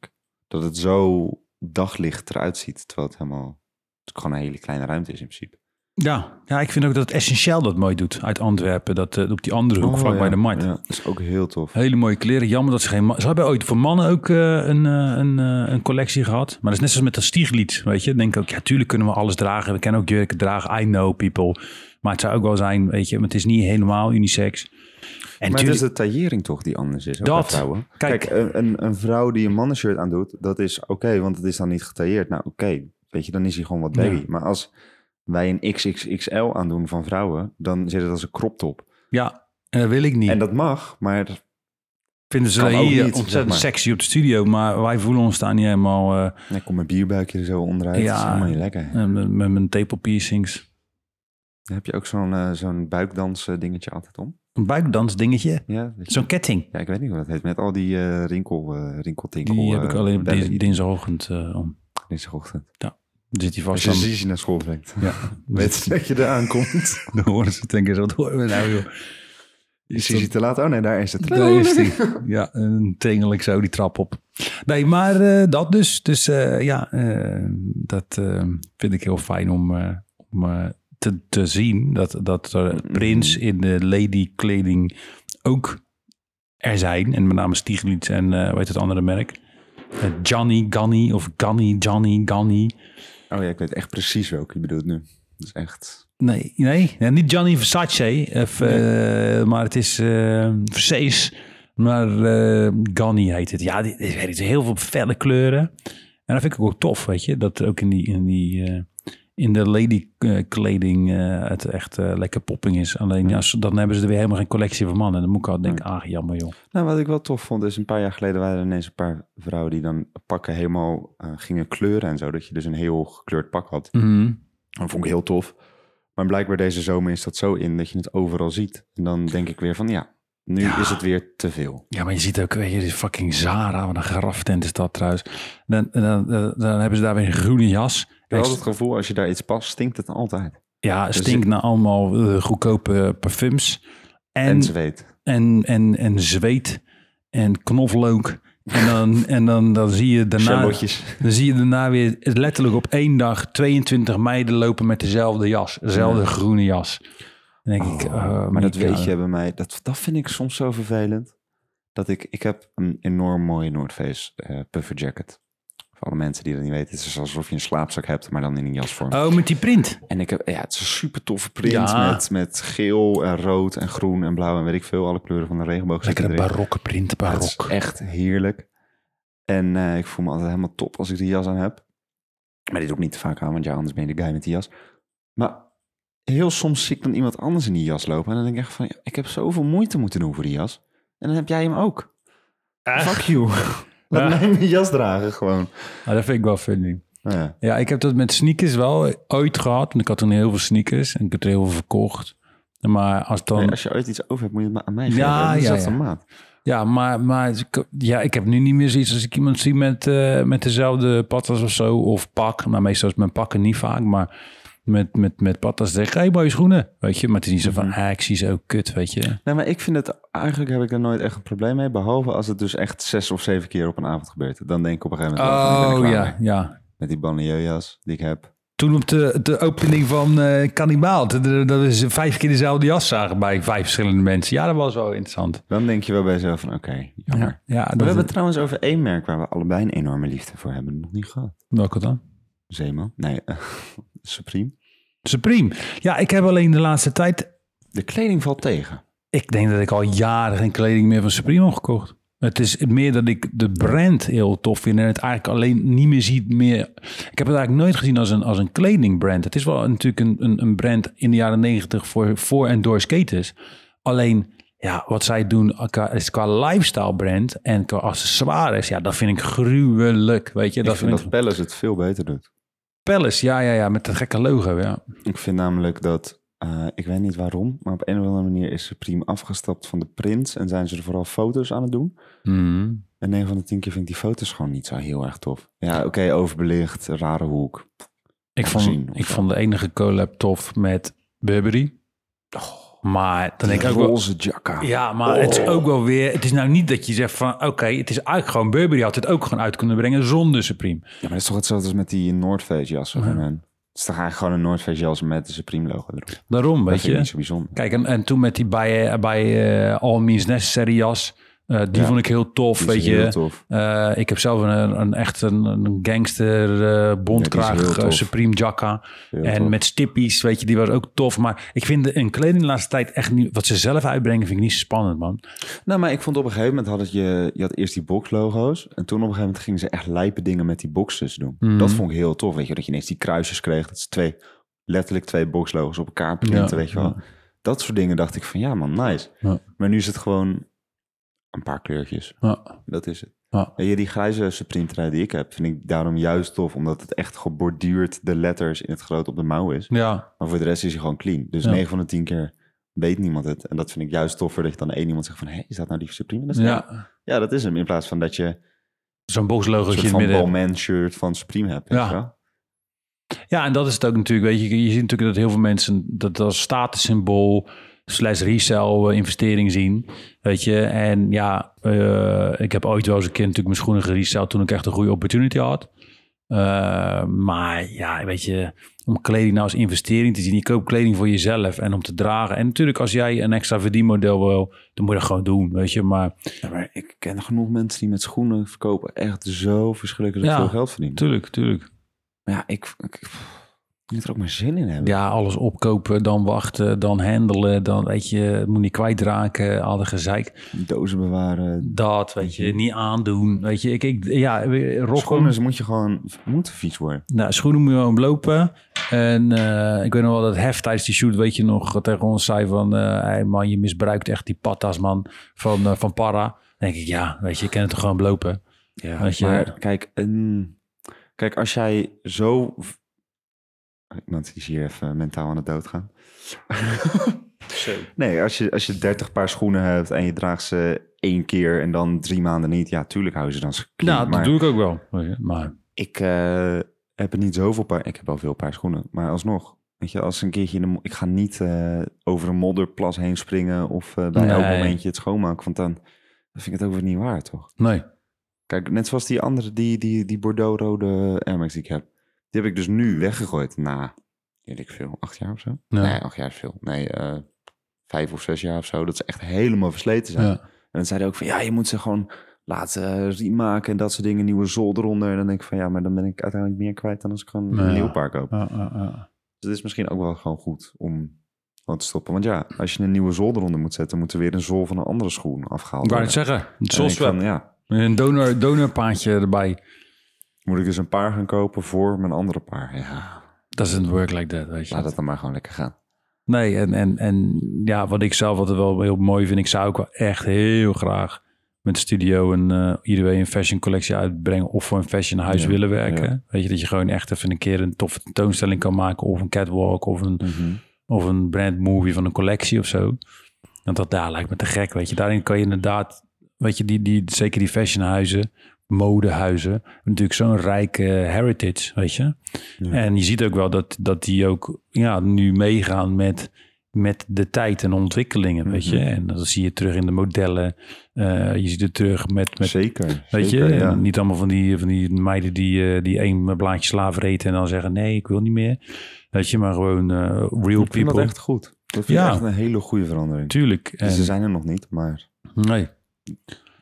Dat het zo daglicht eruit ziet, terwijl het helemaal... Het gewoon een hele kleine ruimte is in principe. Ja, ja, ik vind ook dat Essentieel dat mooi doet uit Antwerpen. Dat eh, op die andere hoek, Oh, vlak ja. bij de markt. Ja, dat is ook heel tof. Hele mooie kleren. Jammer dat ze geen... Ze hebben ooit voor mannen ook eh, een, eh, een, eh, een collectie gehad. Maar dat is net zoals met dat Stieglied, weet je. Dan denk ik ook, ja, tuurlijk kunnen we alles dragen. We kunnen ook jurken dragen. I know people. Maar het zou ook wel zijn, weet je. Maar het is niet helemaal unisex. En maar het is de taillering toch die anders is, Dat. vrouwen. Kijk. Kijk, een, een, vrouw die een mannenshirt aandoet, dat is oké, want het is dan niet getailleerd. Nou, oké, weet je, dan is hij gewoon wat baggy. Ja. Maar als wij een XXXL aandoen van vrouwen, dan zit het als een crop top. ja, en dat wil ik niet. En dat mag, maar vinden ze hier niet, ontzettend zeg maar. sexy op de studio. Maar wij voelen ons daar niet helemaal... eh, dan komt mijn bierbuikje er zo onderuit. Ja. Dat is helemaal niet lekker. met, met mijn tepel piercings. Dan heb je ook zo'n zo'n buikdans eh, dingetje altijd om? Een buikdansdingetje. Ja, weet je? Zo'n ketting. ja, ik weet niet hoe dat heet. Met al die eh rinkel, rinkeltinkel. Die heb ik alleen op dinsdagochtend om. dinsdagochtend. Dan zit hij Als vast je ziet je naar school brengt. Ja, Weet dat je eraan komt? Dan horen ze denken, zo, wat horen we nou joh. Is hij te laat? Oh nee, daar is het. Daar is die. Ja, en tengel ik zo die trap op. Nee, maar dat dus. Dus ja, dat vind ik heel fijn om, om te, te zien. Dat, dat er prins in de lady kleding ook er zijn. En met name Stieglitz en uh, weet het andere merk. Uh, Johnny, Ganni of Ganni, Johnny, Ganni. Oh ja, ik weet echt precies welke je bedoelt nu. Dat is echt... Nee, nee, nee niet Gianni Versace, of, uh, maar het is uh, Versace. Maar uh, Ganni heet het. Ja, dit, dit is heel veel felle kleuren. En dat vind ik ook tof, weet je. Dat ook in, die, in, die, uh, in de lady kleding uh, het echt lekker popping is. Alleen ja, dan hebben ze er weer helemaal geen collectie van mannen. Dan moet ik altijd denken, ah jammer joh. Nou, wat ik wel tof vond is een paar jaar geleden waren er ineens een paar vrouwen die dan pakken helemaal uh, gingen kleuren en zo. Dat je dus een heel gekleurd pak had. Mm -hmm. Dat vond ik heel tof. Maar blijkbaar deze zomer is dat zo in dat je het overal ziet. En dan denk ik weer van ja, nu ja. is het weer te veel. Ja, maar je ziet ook, weet je, die fucking Zara, wat een graftent is dat trouwens. Dan, dan, dan, dan hebben ze daar weer een groene jas. Ik heb altijd het gevoel, als je daar iets past, stinkt het altijd. Ja, het stinkt dus naar allemaal uh, goedkope parfums. En, en zweet. En, en, en zweet. en knoflook. En dan, en dan, dan zie je daarna... Dan zie je daarna weer letterlijk op één dag 22 meiden lopen met dezelfde jas. Dezelfde groene jas. Dan denk ik, Oh, oh, maar dat weet je bij mij, dat, dat vind ik soms zo vervelend. Dat ik, ik heb een enorm mooie North Face eh, puffer jacket. Voor alle mensen die dat niet weten, het is alsof je een slaapzak hebt, maar dan in een jasvorm. Oh, met die print. En ik heb, ja, het is een super toffe print Ja. met, met geel en rood en groen en blauw en weet ik veel. Alle kleuren van de regenboog zitten Lekkere erin. barokke print, barok. echt heerlijk. En eh, ik voel me altijd helemaal top als ik die jas aan heb. Maar dit doe ik niet te vaak aan, want ja, anders ben je de guy met die jas. Maar heel soms zie ik dan iemand anders in die jas lopen. En dan denk ik echt van, ja, ik heb zoveel moeite moeten doen voor die jas. En dan heb jij hem ook. Fuck you. Laat Ja. mij mijn jas dragen gewoon. Dat vind ik wel funny. Nou ja. Ja, ik heb dat met sneakers wel ooit gehad. Want ik had toen heel veel sneakers en ik heb er heel veel verkocht. Maar als dan... Nee, als je ooit iets over hebt, moet je het maar aan mij geven. Ja, ja, ja. maat. Ja, maar, maar ik- ja, ik heb nu niet meer zoiets als ik iemand zie met, eh, met dezelfde patas of zo. Of pak. Maar meestal is mijn pakken niet vaak. Maar met, met, met patas zeg ik, hey, mooie schoenen. Weet je, maar het is niet zo van, Mhm. ah, ik zie ze ook kut, weet je. Nee, maar ik vind het, eigenlijk heb ik er nooit echt een probleem mee. Behalve als het dus echt zes of zeven keer op een avond gebeurt. Dan denk ik op een gegeven moment, wel ik Oh ja, mee. ja. Met die banlieue-jas die ik heb. Toen op de, de opening van Cannibal, dat ze vijf keer dezelfde jas zagen bij vijf verschillende mensen. Ja, dat was wel interessant. Dan denk je wel bij jezelf van, oké, jammer. Ja, ja We hebben het trouwens over één merk waar we allebei een enorme liefde voor hebben. Nog niet gehad. welke dan? Zeeman? Nee, eh, Supreme. Supreme. Ja, ik heb alleen de laatste tijd... De kleding valt tegen. Ik denk dat ik al jaren geen kleding meer van Supreme heb gekocht. Het is meer dat ik de brand heel tof vind en het eigenlijk alleen niet meer ziet meer... Ik heb het eigenlijk nooit gezien als een, als een kledingbrand. Het is wel natuurlijk een, een, een brand in de jaren negentig voor, voor en door skaters. Alleen, ja, wat zij doen is qua lifestyle brand en qua accessoires, ja, dat vind ik gruwelijk, weet je. Ik Dat vind vind ik... dat Palace het veel beter doet. Palace, ja, ja, ja, met dat gekke logo, ja. Ik vind namelijk dat, eh, ik weet niet waarom, maar op een of andere manier is Supreme afgestapt van de print en zijn ze er vooral foto's aan het doen. Mhm. En 9 van de 10 keer vind ik die foto's gewoon niet zo heel erg tof. Ja, oké, overbelicht, rare hoek. Ik vond, gezien, ik vond de enige collab tof met Burberry. Maar dan denk ik ook wel... roze jacka. Ja, maar het is ook wel weer... Het is nou niet dat je zegt van... Oké, het is eigenlijk gewoon... Burberry had het ook gewoon uit kunnen brengen zonder Supreme. Ja, maar dat is toch hetzelfde als met die North Face jassen van hen. Het is toch eigenlijk gewoon een North Face jas met de Supreme logo erop. Daarom, Dat weet je. niet zo bijzonder. Kijk, en, en toen met die bij, eh, bij eh, All Means Necessary jas... eh, die Ja. vond ik heel tof, weet heel je. tof. Eh, ik heb zelf een, een echt een, een gangster bondkraag tof. Supreme jacka. Heel en tof. met stippies, weet je, die was ook tof. Maar ik vind de- een kleding de laatste tijd echt niet... Wat ze zelf uitbrengen, vind ik niet zo spannend, man. Nou, maar ik vond op een gegeven moment had je, je had eerst die boxlogo's. En toen op een gegeven moment gingen ze echt lijpe dingen met die boxes doen. Mhm. Dat vond ik heel tof, weet je. Dat je ineens die kruisjes kreeg. Dat ze twee, letterlijk twee boxlogo's op elkaar printen, Ja, weet je wel. Dat soort dingen dacht ik van, ja man, nice. Maar nu is het gewoon een paar kleurtjes. Ja, Dat is het. ja. Je, die grijze Supreme trui die ik heb, vind ik daarom juist tof. Omdat het echt geborduurd de letters in het groot op de mouw is. ja. Maar voor de rest is hij gewoon clean. Dus Ja. 9 van de 10 keer weet niemand het. En dat vind ik juist toffer dat je dan één iemand zegt van... hé, is dat nou die Supreme? Dat ja. ja. ja, dat is hem. In plaats van dat je Zo'n het van. Balmain shirt van Supreme hebt. Ja. Ja, en dat is het ook natuurlijk. Weet je, je ziet natuurlijk dat heel veel mensen dat als statussymbool slash resell eh, investering zien. Weet je, en ja, eh, ik heb ooit wel eens een keer natuurlijk mijn schoenen gereseld toen ik echt een goede opportunity had. Eh, maar ja, weet je, om kleding nou als investering te zien. Je koopt kleding voor jezelf en om te dragen. En natuurlijk als jij een extra verdienmodel wil, dan moet je dat gewoon doen, weet je. Maar Ja, maar ik ken genoeg mensen die met schoenen verkopen echt zo verschrikkelijk Ja. veel geld verdienen. tuurlijk, tuurlijk. Maar ja, ik, ik, ik moet er ook maar zin in hebben. Ja, alles opkopen, dan wachten, dan handelen, dan weet je, het moet niet kwijtraken, al de gezeik. Dozen bewaren. Dat, weet je, niet aandoen. Weet je, ik, ik ja, Rocco, Schoenen ze moet je gewoon... moeten vies worden. nou, schoenen moet je gewoon lopen. En eh, ik weet nog wel dat Hef tijdens die shoot, weet je nog, tegen ons zei van, hey man, je misbruikt echt die patas, man, van, eh, van Para. Dan denk ik, ja, weet je, je kan het toch gewoon lopen. Ja, Weet je- maar kijk, een, kijk, als jij zo... Iemand is hier even mentaal aan het doodgaan. Nee, als je, als je 30 paar schoenen hebt en je draagt ze één keer en dan drie maanden niet, ja, tuurlijk hou je ze dan clean. Nou, maar dat doe ik ook wel. Maar ik eh, heb er niet zoveel paar, ik heb wel veel paar schoenen, maar alsnog, weet je, als een keertje in de, ik ga niet eh, over een modderplas heen springen of eh, bij elk momentje het schoonmaken, want dan, dan vind ik het ook weer niet waar, toch? Nee. Kijk, net zoals die andere, die, die, die Bordeaux-rode Air Max die ik heb. Die heb ik dus nu weggegooid na, weet ik veel, acht jaar of zo? Ja. Nee, acht jaar is veel. Nee, eh, vijf of zes jaar of zo. Dat ze echt helemaal versleten zijn. Ja. En dan zeiden ook van, ja, je moet ze gewoon laten remaken en dat soort dingen. Nieuwe zool eronder. En dan denk ik van, ja, maar dan ben ik uiteindelijk meer kwijt dan als ik gewoon Ja. een nieuw paar koop. Ja, ja, ja. Dus het is misschien ook wel gewoon goed om gewoon te stoppen. Want ja, als je een nieuwe zool eronder moet zetten, moet er weer een zool van een andere schoen afgehaald Ik wou het worden. zeggen. En ik Soulswap. van, ja, Een donor, donorpaadje erbij. Moet ik dus een paar gaan kopen voor mijn andere paar. Ja, Doesn't work like that, weet je. laat het dan maar gewoon lekker gaan. Nee, en, en, en ja, wat ik zelf altijd wel heel mooi vind, ik zou ook wel echt heel graag met de studio een eh iedereen een fashion collectie uitbrengen of voor een fashion huis Ja, willen werken. ja. Weet je, dat je gewoon echt even een keer een toffe tentoonstelling kan maken of een catwalk of een, of een brand movie van een collectie of zo. Want dat daar lijkt me te gek, weet je. Daarin kan je inderdaad, weet je, die, die, zeker die fashionhuizen, modehuizen, natuurlijk zo'n rijke heritage, weet je. Ja. En je ziet ook wel dat, dat die ook ja, nu meegaan met, met de tijd en ontwikkelingen, weet je. Mhm. En dat zie je terug in de modellen. Eh, je ziet het terug met, met zeker. Weet zeker, je, ja. Niet allemaal van die, van die meiden die, eh, die één blaadje slaaf eten en dan zeggen nee, ik wil niet meer. Weet je, maar gewoon eh, real Ik vind people. dat echt goed. Dat vind Ja. ik echt een hele goede verandering. Tuurlijk. En, Ze zijn er nog niet, maar nee,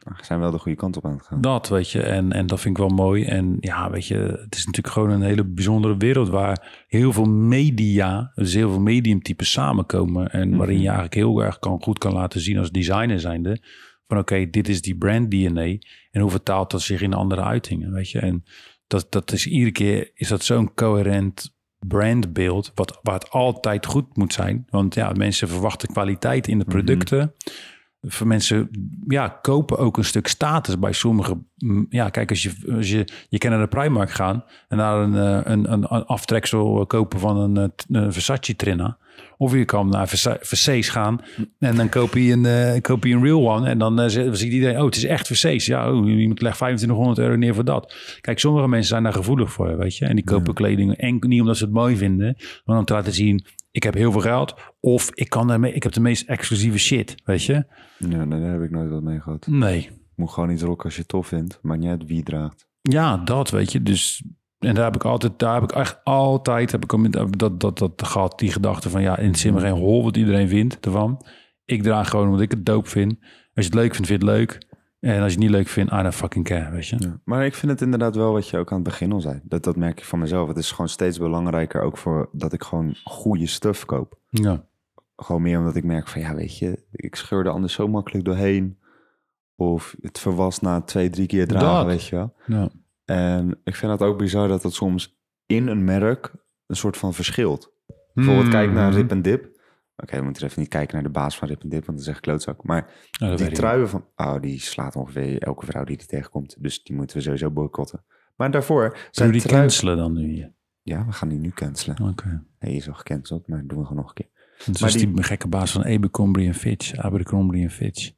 ze zijn wel de goede kant op aan het gaan. dat weet je. En, en dat vind ik wel mooi. En ja, weet je, het is natuurlijk gewoon een hele bijzondere wereld waar heel veel media, dus heel veel mediumtypen samenkomen. En waarin je Mhm. eigenlijk heel erg kan, goed kan laten zien als designer zijnde. Van oké, dit is die brand DNA. En hoe vertaalt dat zich in andere uitingen, weet je. En dat, dat is iedere keer, is dat zo'n coherent brandbeeld, wat, waar het altijd goed moet zijn. Want ja, mensen verwachten kwaliteit in de producten. Voor mensen, ja, kopen ook een stuk status bij sommige. mm, Ja, kijk, als je, als je, je kan naar de Primark gaan en daar een, eh, een, een, aftreksel kopen van een, eh, een Versace Trinna. Of je kan naar Versa- Versace gaan en dan koop je een, eh, koop je een real one. En dan eh, zegt- ziet iedereen, oh, het is echt Versace. Ja, oh, iemand legt 2500 euro neer voor dat. Kijk, sommige mensen zijn daar gevoelig voor, weet je. En die kopen kleding enkel niet omdat ze het mooi vinden, maar om te laten zien, ik heb heel veel geld. Of ik, kan daarmee, ik heb de meest exclusieve shit, weet je. Ja, nee, daar heb ik nooit wat mee gehad. Nee. Moet gewoon iets rocken als je het tof vindt. Maar niet uit wie draagt. Ja, dat weet je. Dus en daar heb ik altijd, daar heb ik echt altijd heb ik dat, dat, dat gehad, die gedachte van ja, in het me geen hol wat iedereen vindt ervan. Ik draag gewoon omdat ik het doop vind. Als je het leuk vindt, vind je het leuk. En als je het niet leuk vindt, I don't fucking care, weet je. Ja. Maar ik vind het inderdaad wel wat je ook aan het begin al zei. Dat, dat merk ik van mezelf. Het is gewoon steeds belangrijker ook voor dat ik gewoon goede stuff koop. Ja. Gewoon meer omdat ik merk van ja, weet je, ik scheur er anders zo makkelijk doorheen. Of het verwas na twee, drie keer dragen, Dat. weet je wel. ja. En ik vind het ook bizar dat het soms in een merk een soort van verschilt. Bijvoorbeeld kijk naar. Rip en Dip. Oké, we moeten even niet kijken naar de baas van Rip en Dip, want dat is echt klootzak. Maar dat die truien van... Oh, die slaat ongeveer elke vrouw die die tegenkomt. Dus die moeten we sowieso boycotten. Maar daarvoor Zullen zijn we die truien... cancelen dan nu hier? Ja, we gaan die nu cancelen. Oké. Hij is al gecanceld, maar doen we gewoon nog een keer. Dus Maar is die- die gekke baas van Abercrombie en Fitch. Abercrombie en Fitch.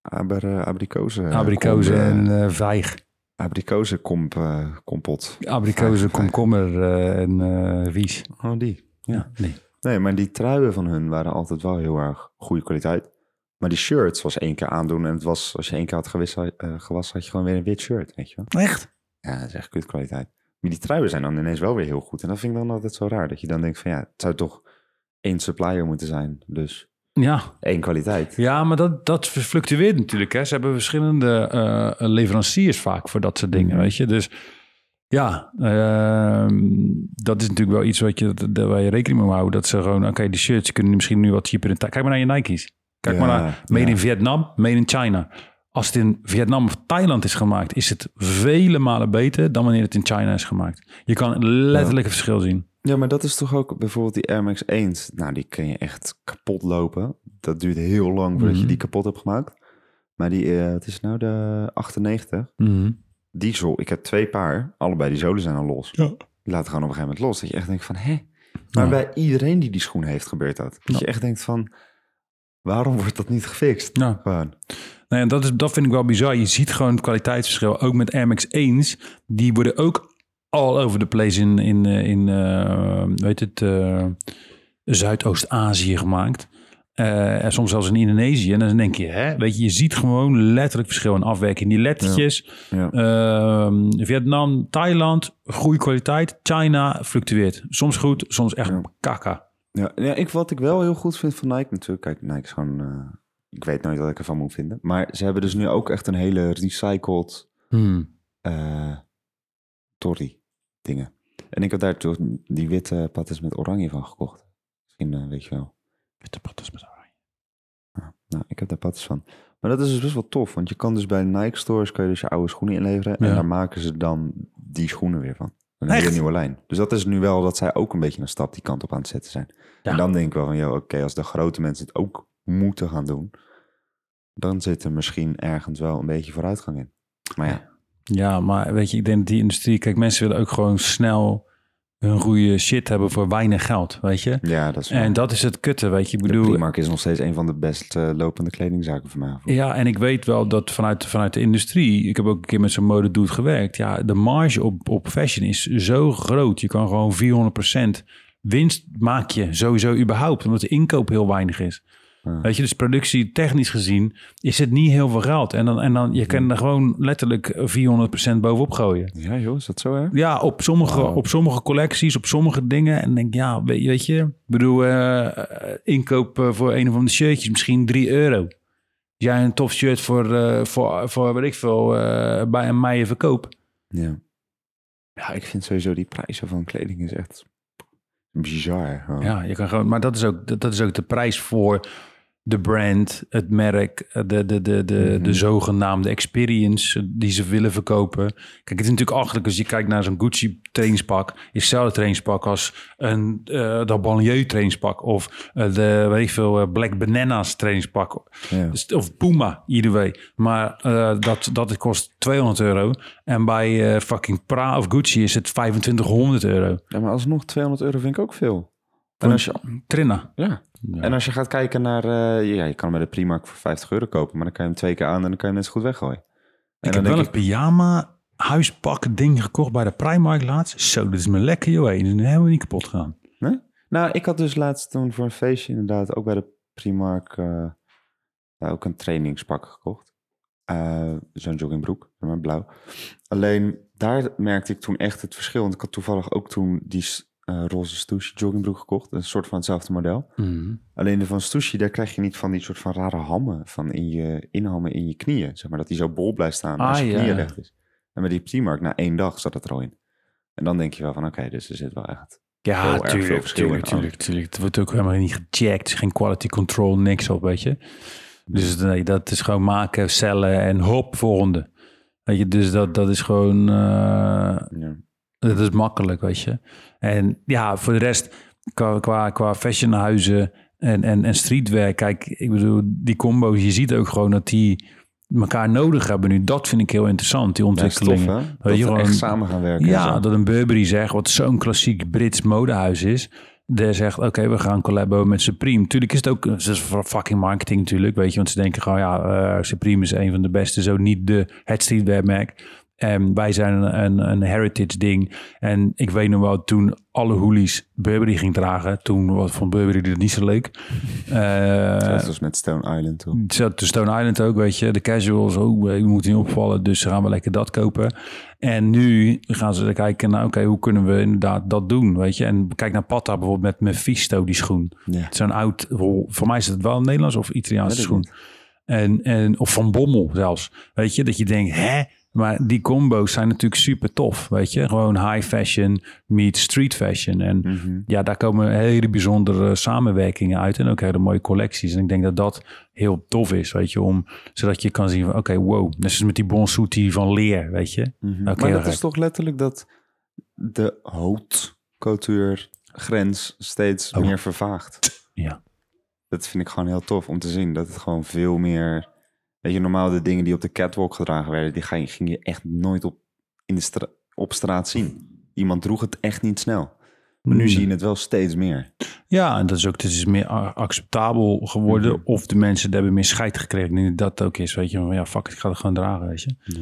Aber, uh, abrikozen. Abrikozen eh, en eh vijg. abrikozen komp, eh, kompot. Abrikozen, komkommer eh, en eh wies. Oh, die. Ja, nee. Nee, maar die truien van hun waren altijd wel heel erg goede kwaliteit. Maar die shirts was één keer aandoen en het was, als je één keer had gewist, eh, gewassen, had je gewoon weer een wit shirt, weet je wel. Echt? Ja, dat is echt kut kwaliteit. Maar die truien zijn dan ineens wel weer heel goed. En dat vind ik dan altijd zo raar, dat je dan denkt van ja, het zou toch één supplier moeten zijn. Dus Ja. één kwaliteit. Ja, maar dat, dat fluctueert natuurlijk. Hè. Ze hebben verschillende eh, leveranciers vaak voor dat soort dingen, Mhm. weet je. Dus ja, ehm, dat is natuurlijk wel iets wat je, dat- waar je rekening mee moet houden. Dat ze gewoon, oké, die shirts kunnen misschien nu wat cheaper in... Tha- Kijk maar naar je Nike's. Kijk Ja, maar naar Made ja. in Vietnam, Made in China. Als het in Vietnam of Thailand is gemaakt, is het vele malen beter dan wanneer het in China is gemaakt. Je kan letterlijk een verschil zien. Ja, maar dat is toch ook bijvoorbeeld die Air Max 1. Nou, die kun je echt kapot lopen. Dat duurt heel lang voordat Mhm. je die kapot hebt gemaakt. Maar die, eh, het is nou de 98. Die zool, ik heb twee paar. Allebei die zolen zijn al los. Ja. Die laten gewoon op een gegeven moment los. Dat je echt denkt van, hè? Maar Ja. bij iedereen die die schoen heeft gebeurt dat. Dat Ja. je echt denkt van, waarom wordt dat niet gefixt? Gewoon. Nou ja, dat, is, dat vind ik wel bizar. Je ziet gewoon het kwaliteitsverschil. Ook met Air Max 1's. Die worden ook all over the place in, in, eh, in eh, weet het, eh, Zuidoost-Azië gemaakt. Eh, en soms zelfs in Indonesië. En dan denk je, hè, weet je, je ziet gewoon letterlijk verschil in afwerking. Die lettertjes. Ja. Ehm, Vietnam, Thailand, goede kwaliteit. China fluctueert. Soms goed, soms echt Ja. kaka. Ja, ja ik, wat ik wel heel goed vind van Nike natuurlijk. Kijk, Nike is gewoon... eh, ik weet nooit wat ik ervan moet vinden. Maar ze hebben dus nu ook echt een hele recycled Hmm. eh Tory dingen. En ik had daar toen die witte pattes met oranje van gekocht. Misschien weet je wel. Witte patas met oranje. Ja, nou, ik heb daar pattes van. Maar dat is dus best wel tof. Want je kan dus bij Nike stores kan je dus je oude schoenen inleveren. En daar maken ze dan die schoenen weer van. Een hele nieuwe lijn. Dus dat is nu wel dat zij ook een beetje een stap die kant op aan het zetten zijn. Ja. En dan denk ik wel van, joh, oké, als de grote mensen het ook moeten gaan doen, dan zit er misschien ergens wel een beetje vooruitgang in. Maar ja, Ja, maar weet je, ik denk dat die industrie... Kijk, mensen willen ook gewoon snel hun goede shit hebben voor weinig geld, weet je. ja dat is En dat is het kutte, weet je. Ik de bedoel, Primark is nog steeds een van de best eh, lopende kledingzaken voor mij. Ja, en ik weet wel dat vanuit, vanuit de industrie, ik heb ook een keer met zo'n modedude gewerkt. Ja, de marge op, op fashion is zo groot. Je kan gewoon 400% winst maak je sowieso überhaupt, omdat de inkoop heel weinig is. Ja. Weet je, dus productie technisch gezien is het niet heel veel geld. En dan, en dan je kan er gewoon letterlijk 400% bovenop gooien. Ja joh, is dat zo hè? Ja, op sommige, Wow. op sommige collecties, op sommige dingen. En denk ja, weet je, weet je ik bedoel, eh, inkoop eh, voor een of andere shirtjes, misschien 3 euro. Jij een tof shirt voor, eh, voor, voor weet ik veel, bij een meijer verkoop. Ja. Ja, ik vind sowieso die prijzen van kleding is echt bizar. Ja, je kan gewoon, maar dat is ook, dat, dat is ook de prijs voor de brand, het merk, de, de, de, de, Mhm. de zogenaamde experience die ze willen verkopen. Kijk, het is natuurlijk achterlijk als je kijkt naar zo'n Gucci trainingspak, is hetzelfde trainingspak als een uh, de banlieue trainingspak of uh, de weet ik veel uh, Black Bananas trainingspak Ja. Dus- of Puma, either way. Maar dat, dat kost 200 euro en bij fucking Pra of Gucci is het 2500 euro. Ja, maar alsnog 200 euro vind ik ook veel. En als je, Trinna. ja. Ja. En als je gaat kijken naar... eh, ja, je kan hem bij de Primark voor 50 euro kopen... maar dan kan je hem twee keer aan en dan kan je hem net zo goed weggooien. En Ik dan heb wel denk een pyjama huispak ding gekocht bij de Primark laatst. Zo, dit is me lekker joh. Die is helemaal niet kapot gegaan. Nee? Nou, ik had dus laatst toen voor een feestje inderdaad ook bij de Primark eh, ook een trainingspak gekocht. Eh, Zo'n joggingbroek, maar blauw. Alleen daar merkte ik toen echt het verschil. Want ik had toevallig ook toen die eh, roze Stussy joggingbroek gekocht. Een soort van hetzelfde model. Alleen de van Stussy, daar krijg je niet van die soort van rare hammen van in je inhammen in je knieën. Zeg maar dat die zo bol blijft staan als Ah, je ja. knieën recht is. En bij die Primark, na één dag zat het er al in. En dan denk je wel van, oké, dus er zit wel echt... Ja, Heel erg veel tuurlijk, tuurlijk, tuurlijk. Het wordt ook helemaal niet gecheckt. Geen quality control, niks op, weet je. Dus nee, dat is gewoon maken, cellen en hop, volgende. Weet je, dus dat, dat is gewoon... eh, Ja. Dat is makkelijk, weet je. En ja, voor de rest, qua, qua, qua fashionhuizen en, en, en streetwear, kijk, ik bedoel, die combo's, je ziet ook gewoon dat die elkaar nodig hebben nu. Dat vind ik heel interessant, die Ja, hè? Dat je, echt samen gaan werken. en ja, dat een Burberry zegt, wat zo'n klassiek Brits modehuis is. Die zegt, oké, we gaan collabo met Supreme. Tuurlijk is het ook, het is fucking marketing natuurlijk, weet je. Want ze denken gewoon, ja, eh, Supreme is een van de beste, zo niet de, het streetwearmerk. En wij zijn een, een, heritage ding. En ik weet nog wel, toen alle hoolies Burberry ging dragen, toen was- vond Burberry dit niet zo leuk. Eh, Net als met Stone Island toen. Hetzelfde Stone Island ook, weet je. De casuals, oh, je moet niet opvallen, dus gaan we lekker dat kopen. En nu gaan ze kijken naar, oké, hoe kunnen we inderdaad dat doen, weet je. En kijk naar Patta bijvoorbeeld met Mephisto, die schoen. Ja. Zo'n oud, voor mij is het wel een Nederlands of Italiaanse ik schoen. En, en, of van Bommel zelfs. Weet je, dat je denkt, hè? Maar die combo's zijn natuurlijk super tof, weet je. Gewoon high fashion meet street fashion. En Mhm. ja, daar komen hele bijzondere samenwerkingen uit. En ook hele mooie collecties. En ik denk dat dat heel tof is, weet je. Om, zodat je kan zien van, oké, wow. Net zoals met die Bonsuti van leer, weet je. Mhm. Oké, maar dat is toch letterlijk dat de haute couture grens steeds Oh. meer vervaagt. Ja. Dat vind ik gewoon heel tof om te zien. Dat het gewoon veel meer... Weet je, normaal de dingen die op de catwalk gedragen werden... die ging je echt nooit op, in de stra- op straat zien. Iemand droeg het echt niet snel. Maar nu Mm. zie je het wel steeds meer. Ja, en dat is ook, het is meer acceptabel geworden. Mhm. Of de mensen die hebben meer scheid gekregen. Denk dat dat ook is, weet je. Van, ja, fuck, ik ga het gewoon dragen, weet je. Ja.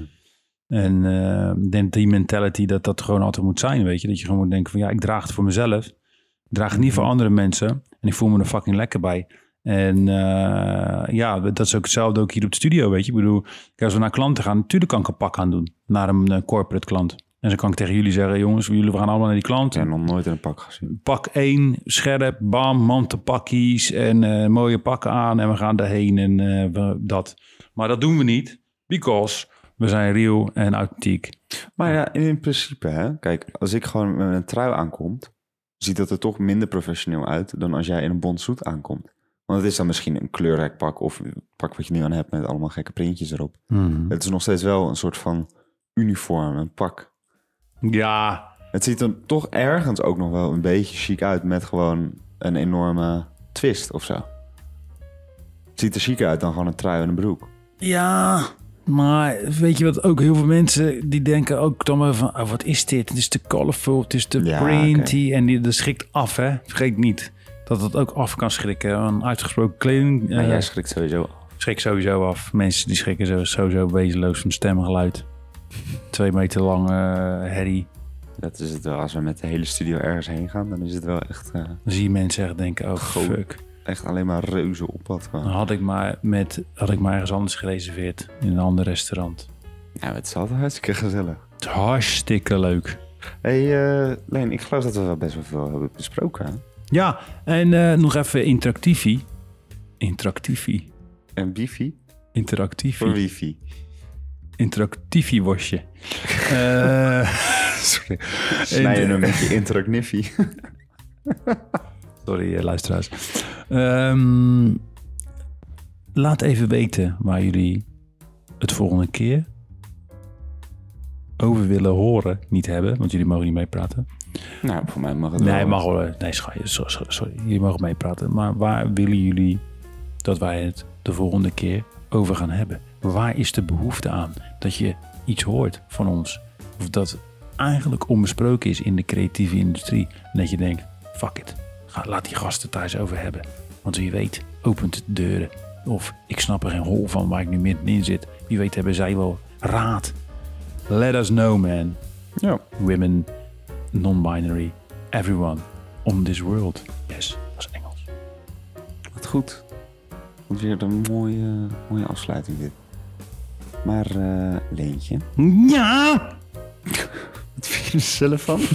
En eh, ik denk die mentality dat dat gewoon altijd moet zijn, weet je. Dat je gewoon moet denken van, ja, ik draag het voor mezelf. Ik draag het niet voor Mhm. andere mensen. En ik voel me er fucking lekker bij. En eh, ja, dat is ook hetzelfde ook hier op de studio, weet je. Ik bedoel, als we naar klanten gaan, natuurlijk kan ik een pak aan doen. Naar een eh, corporate klant. En dan kan ik tegen jullie zeggen, jongens, jullie we gaan allemaal naar die klant. Heb nog nooit in een pak gezien. Pak één, scherp, bam, mantelpakkies en eh, mooie pakken aan. En we gaan daarheen en we- dat. Maar dat doen we niet, because we zijn real en authentiek. Maar ja, in principe, hè. Kijk, als ik gewoon met een trui aankomt, ziet dat er toch minder professioneel uit dan als jij in een bondsuit aankomt. Want het is dan misschien een kleurrijk pak of pak wat je nu aan hebt met allemaal gekke printjes erop. Het is nog steeds wel een soort van uniform, een pak. Ja, Het ziet er toch ergens ook nog wel een beetje chic uit met gewoon een enorme twist of zo. Het ziet er chic uit dan gewoon een trui en een broek. Ja, maar weet je wat ook heel veel mensen die denken ook dan van, oh, wat is dit? Het is te colorful, het is te Ja, printy en die, dat schrikt af, hè? Vergeet niet dat het ook af kan schrikken. Een uitgesproken kleding Maar eh, jij schrikt sowieso af. schrikt sowieso af. Mensen die schrikken sowieso wezenloos van stemgeluid. Twee meter lange eh, herrie. Dat is het wel. Als we met de hele studio ergens heen gaan, dan is het wel echt, eh, Dan zie je mensen echt denken, oh Goh. fuck. echt alleen maar reuze op pad. Dan had ik maar, met, had ik maar ergens anders gereserveerd. In een ander restaurant. Ja, het is altijd hartstikke gezellig. Het is hartstikke leuk. hey, Leen, ik geloof dat we wel best wel veel hebben besproken. Ja, en eh, nog even interactiefie. Interactiefie. En wifi voor Interactiefie. wifi. Interactiefie wasje. Eh, sorry. Snijden En- hem met je interacniffy. Sorry, eh, luisteraars. Ehm, laat even weten waar jullie het volgende keer over willen horen. Niet hebben, want jullie mogen niet meepraten. nou, voor mij mag het Nee, wel. mag wel. Nee, sorry, sorry, sorry. Jullie mogen meepraten. Maar waar willen jullie dat wij het de volgende keer over gaan hebben? Waar is de behoefte aan dat je iets hoort van ons? Of dat eigenlijk onbesproken is in de creatieve industrie. En dat je denkt, fuck it. Ga, laat die gasten thuis over hebben. Want wie weet, opent het deuren. Of ik snap er geen hol van waar ik nu middenin zit. Wie weet hebben zij wel raad. Let us know, man Ja. women, non-binary, everyone on this world. Yes, dat is Engels. Wat goed. Wat weer een mooie, mooie afsluiting dit. Maar, eh Leentje, Ja! wat vind je er zelf van?